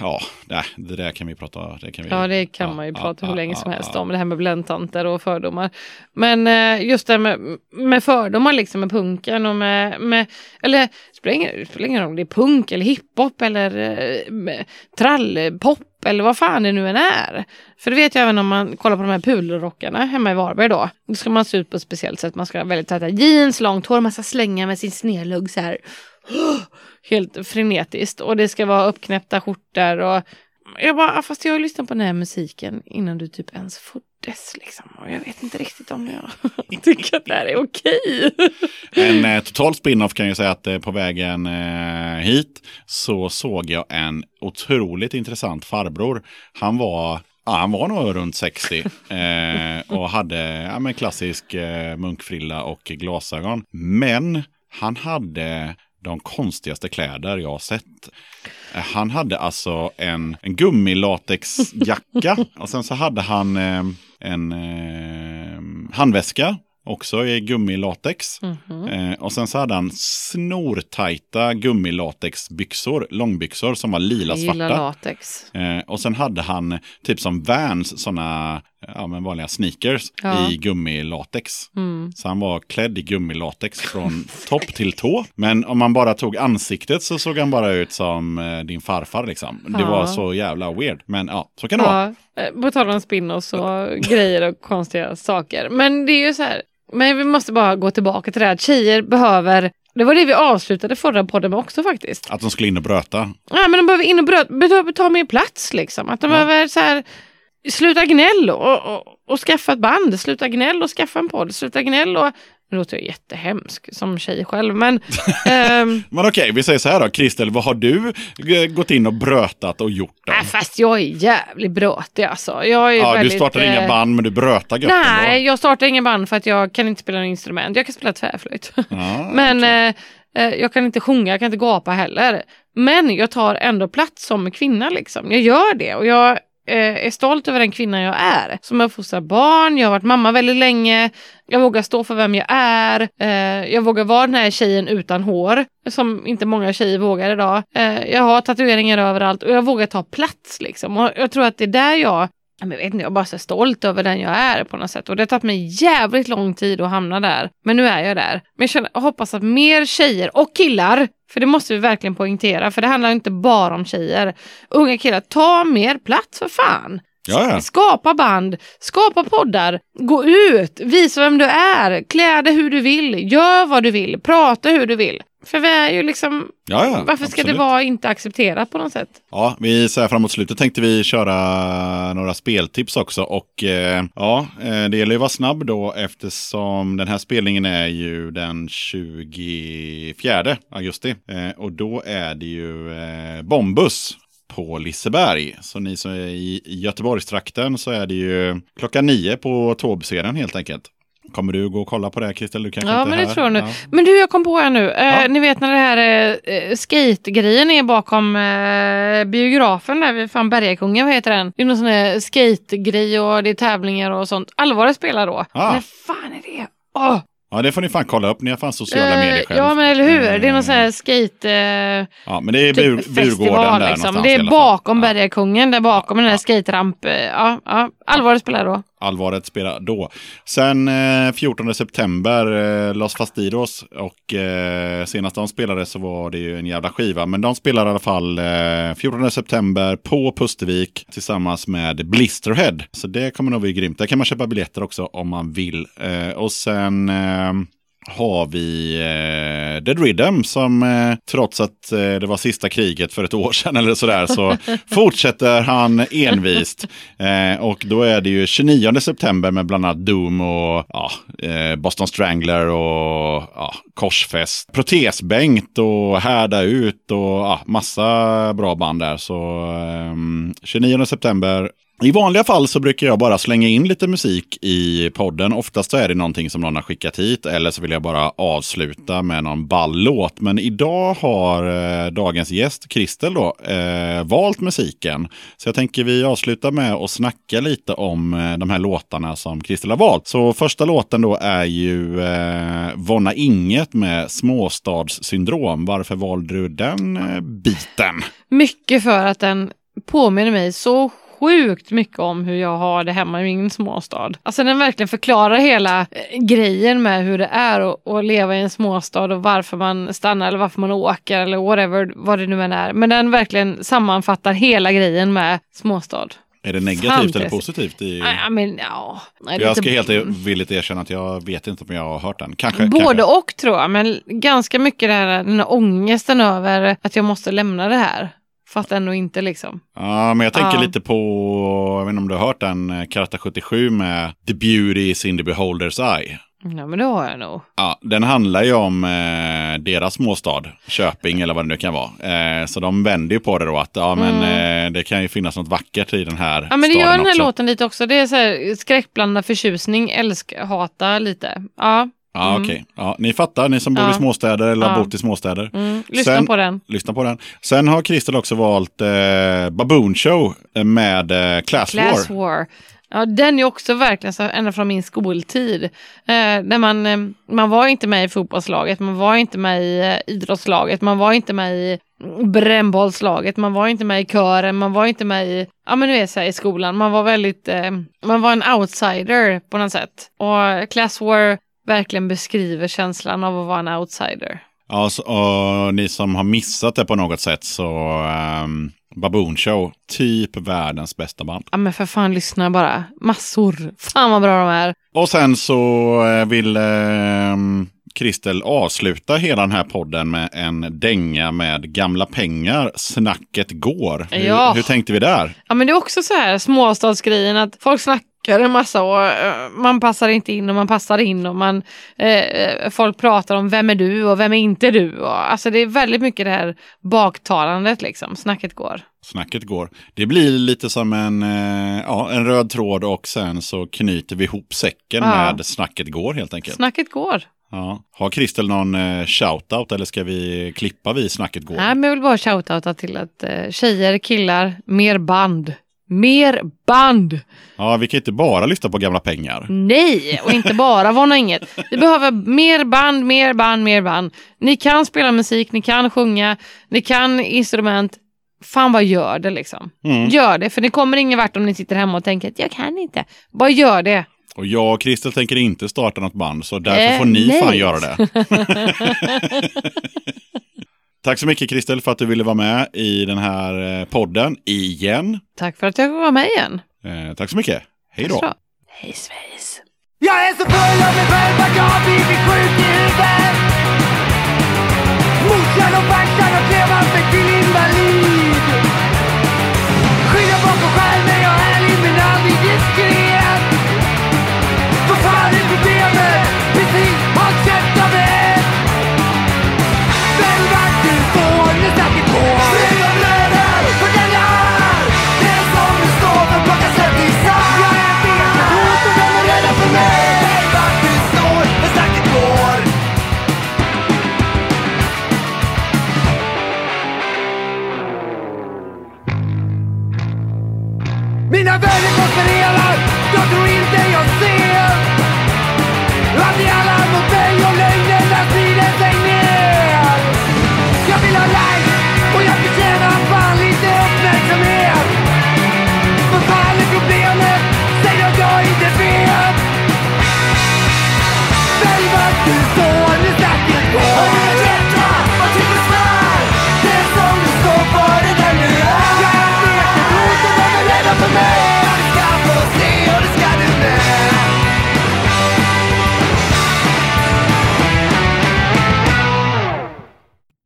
ja, nej, det där kan vi prata det kan vi, Ja, det kan ja, man ju ja, prata hur ja, länge ja, som helst om, det här med bländtanter och fördomar. Men eh, just det här med, med fördomar liksom med punken och med, med eller det spelar ingen, roll om det är punk eller hiphop eller eh, trallpop eller vad fan det nu än är. För det vet jag även om man kollar på de här pudelrockarna hemma i Varberg då. Då ska man se ut på ett speciellt sätt. Man ska ha väldigt täta jeans, långt hår, massa slänga med sin snedlugg så här. Helt frenetiskt. Och det ska vara uppknäppta skjortor och jag bara, ah, fast jag har lyssnat på den här musiken innan du typ ens föddes liksom. Och jag vet inte riktigt om jag tycker att det här är okej. En eh, total spin-off kan jag säga att eh, på vägen eh, hit så såg jag en otroligt intressant farbror. Han var Ja, han var nog runt 60 eh, och hade ja, men klassisk eh, munkfrilla och glasögon. Men han hade de konstigaste kläder jag har sett. Eh, Han hade alltså en, en gummilatexjacka och sen så hade han eh, en eh, handväska också i gummilatex. Mhm. Eh, och sen så hade han snortajta gummilatexbyxor, långbyxor som var lila Jag gillar svarta. latex. Eh, och sen hade han typ som Vans, sådana ja, men vanliga sneakers Ja. i gummilatex. Mm. Så han var klädd i gummilatex från topp till tå. Men om man bara tog ansiktet så såg han bara ut som eh, din farfar liksom. Det Ja. var så jävla weird. Men ja, så kan det vara. Ja, eh, på tal om spin-offs och grejer och konstiga saker. Men det är ju så här, men vi måste bara gå tillbaka till det här tjejer behöver det var det vi avslutade förra podden med också faktiskt. Att de skulle in och bröta. Ja, men de behöver in och bröt, behöver ta mer plats liksom. Att de Ja. behöver så här, sluta gnäll och, och, och skaffa ett band. Sluta gnäll och skaffa en podd. Sluta gnäll och... Nu låter jag jättehemsk som tjej själv, men... ehm, Men okej, vi säger så här då. Kristel, vad har du eh, gått in och brötat och gjort då? äh, fast jag är jävligt brötig alltså. Jag är ja, väldigt, du startar eh, inga band, men du brötar gött Nej, ändå. jag startar inga band för att jag kan inte spela något instrument. Jag kan spela tvärflöjt. Ja, Men okej. eh, eh, jag kan inte sjunga, jag kan inte gapa heller. Men jag tar ändå plats som kvinna liksom. Jag gör det och jag Eh, är stolt över den kvinna jag är. Som har fostrat barn, jag har varit mamma väldigt länge. Jag vågar stå för vem jag är. Eh, jag vågar vara den här tjejen utan hår. Som inte många tjejer vågar idag. Eh, jag har tatueringar överallt och jag vågar ta plats liksom. Och jag tror att det är där jag jag vet inte, jag är bara så stolt över den jag är på något sätt. Och det har tagit mig jävligt lång tid att hamna där. Men nu är jag där. Men jag, känner, jag hoppas att mer tjejer och killar, för det måste vi verkligen poängtera, för det handlar inte bara om tjejer. Unga killar, ta mer plats för fan. Ja, ja. Skapa band, skapa poddar, gå ut, visa vem du är, klä dig hur du vill, gör vad du vill, prata hur du vill. För vi är ju liksom, Ja, ja, varför ska absolut. det vara inte accepterat på något sätt? Ja, vi så här framåt slutet tänkte vi köra några speltips också. Och eh, ja, eh, det gäller ju att vara snabb då eftersom den här spelningen är ju den 24 augusti. Eh, och då är det ju eh, Bombus på Liseberg. Så ni som är i Göteborgstrakten så är det ju klockan nio på Tåbscenen helt enkelt. Kommer du gå och kolla på det Kristel? Du kanske Ja, inte men det här? tror jag nu. Ja. Men du, jag kom på här nu. Eh, Ja. Ni vet när det här eh, skate-grejen är bakom eh, biografen där vid fan Bergakungen, vad heter den? Det är någon sån här skate-grej och det är tävlingar och sånt. Allvaret spelar då. Ah. När fan är det? Åh! ja, det får ni fan kolla upp. Ni har fan sociala Eh, medier själv. ja, men eller hur? Det är Eh, någon sån här skate... Eh, Ja, men det är bur, typ Burgården där liksom. någonstans Det är bakom Ja. Bergakungen, där bakom den här skate-ramp. eh, Ja, ja. Allvaret spelar då allvaret spelar då. Sen eh, 14 september, eh, Los Fastidos. Och eh, senast de spelade så var det ju en jävla skiva. Men de spelar i alla fall eh, 14 september på Pustervik tillsammans med Blisterhead. Så det kommer nog bli grymt. Där kan man köpa biljetter också om man vill. Eh, och sen... Eh, har vi eh, Dead Rhythm som eh, trots att eh, det var sista kriget för ett år sedan eller sådär så fortsätter han envist. Eh, och då är det ju 29 september med bland annat Doom och ja, eh, Boston Strangler och ja, Korsfest. Protesbänkt och Härda ut och ja, massa bra band där. Så ehm, 29 september i vanliga fall så brukar jag bara slänga in lite musik i podden. Oftast så är det någonting som någon har skickat hit eller så vill jag bara avsluta med någon ball låt. Men idag har eh, dagens gäst, Kristel, då, eh, valt musiken. Så jag tänker vi avslutar med att snacka lite om eh, de här låtarna som Kristel har valt. Så första låten då är ju eh, Vonna Inget med Småstadssyndrom. Varför valde du den eh, biten? Mycket för att den påminner mig så sjukt mycket om hur jag har det hemma i min småstad. Alltså den verkligen förklarar hela eh, grejen med hur det är att, leva i en småstad och varför man stannar eller varför man åker eller whatever, vad det nu än är. Men den verkligen sammanfattar hela grejen med småstad. Är det negativt Fantastiskt. eller positivt? I... Nej, men ja. Jag ska helt villigt erkänna att jag vet inte om jag har hört den. Kanske. Både kanske. och tror jag, men ganska mycket det här, den här ångesten över att jag måste lämna det här. Fast ändå inte liksom. Ja, men jag tänker Ja. lite på, jag vet inte om du har hört den, eh, Karata 77 med The Beauty is in the Beholder's Eye. Ja, men det har jag nog. Ja, den handlar ju om eh, deras småstad, Köping eller vad det nu kan vara. Eh, så de vänder ju på det då att ja, men, eh, det kan ju finnas något vackert i den här Mm. Ja, men det gör den här också. låten lite också. Det är så här skräckblandad förtjusning, älsk, hata lite. Ja, Ja, okej. Ja, ni fattar, ni som bor i Ja. småstäder eller har Ja. bott i småstäder. mm. lyssna Sen- på den. Lyssna på den. Sen har Kristel också valt eh, Baboon Show med eh, Class, Class War. War. Ja, den är också verkligen så ända från min skoltid. Eh, där man, eh, man var inte med i fotbollslaget, man var inte med i eh, idrottslaget, man var inte med i brännbollslaget, man var inte med i kören, man var inte med i, ja men vet så här, i skolan, man var väldigt, eh, man var en outsider på något sätt. Och Class War verkligen beskriver känslan av att vara en outsider. Ja, så, och ni som har missat det på något sätt så um, Baboon Show, typ världens bästa band. Ja men för fan lyssna bara, massor. Fan vad bra de är. Och sen så eh, vill ehm, Kristel avsluta hela den här podden med en dänga med gamla pengar. Snacket går. Hur, Ja. hur tänkte vi där? Ja men det är också så här småstadsgrejen att folk snackar en massa och eh, man passar inte in och man passar in och man eh, folk pratar om vem är du och vem är inte du. Och, alltså det är väldigt mycket det här baktalandet liksom, snacket går. Snacket går. Det blir lite som en, eh, ja, en röd tråd och sen så knyter vi ihop säcken Ja. med snacket går helt enkelt. Snacket går. Ja. Har Kristel någon eh, shoutout eller ska vi klippa vi snacket går? Nej men jag vill bara shoutouta till att eh, tjejer, killar, mer band. Mer band! Ja, vi kan inte bara lyssna på gamla pengar. Nej, och inte bara vana inget. Vi behöver mer band, mer band, mer band. Ni kan spela musik, ni kan sjunga, ni kan instrument. fan vad gör det liksom. Mm. Gör det, för det kommer ingen vart om ni sitter hemma och tänker att jag kan inte. Bara gör det. Och jag och Kristel tänker inte starta något band, så därför Eh, får ni nej. fan göra det. Tack så mycket Kristel för att du ville vara med i den här eh, podden igen. Tack för att jag var med igen. Eh, tack så mycket. Hej då. Hej svejs. Jag är så full av mig själv att jag har blivit sjuk i huvudet Morsan och farsan har krävat mig till invalid Skyller bakom skärmen, Mina vänner konspirerar, jag tror inte jag ser. Att ni alla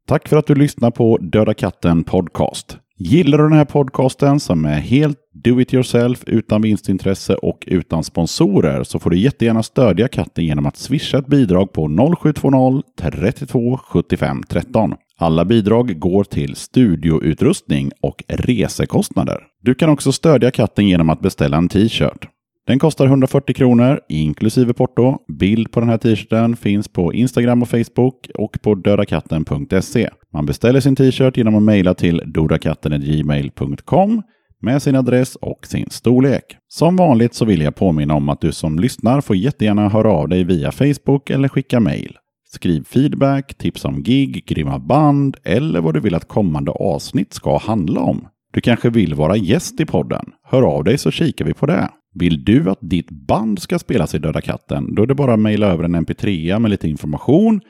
Tack för att du lyssnar på Döda katten Podcast. Gillar du den här podcasten som är helt do it yourself, utan vinstintresse och utan sponsorer så får du jättegärna stödja katten genom att swisha ett bidrag på 0720 32 75 13. Alla bidrag går till studioutrustning och resekostnader. Du kan också stödja katten genom att beställa en t-shirt. Den kostar 140 kronor inklusive porto. Bild på den här t-shirten finns på Instagram och Facebook och på dödakatten.se. Man beställer sin t-shirt genom att mejla till dodakatten.gmail.com med sin adress och sin storlek. Som vanligt så vill jag påminna om att du som lyssnar får jättegärna höra av dig via Facebook eller skicka mejl. Skriv feedback, tips om gig, grymma band eller vad du vill att kommande avsnitt ska handla om. Du kanske vill vara gäst i podden? Hör av dig så kikar vi på det. Vill du att ditt band ska spelas i Döda katten? Då är det bara att mejla över en mp3 med lite information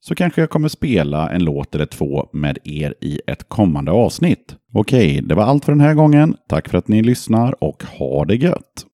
så kanske jag kommer spela en låt eller två med er i ett kommande avsnitt. Okej, det var allt för den här gången. Tack för att ni lyssnar och ha det gött!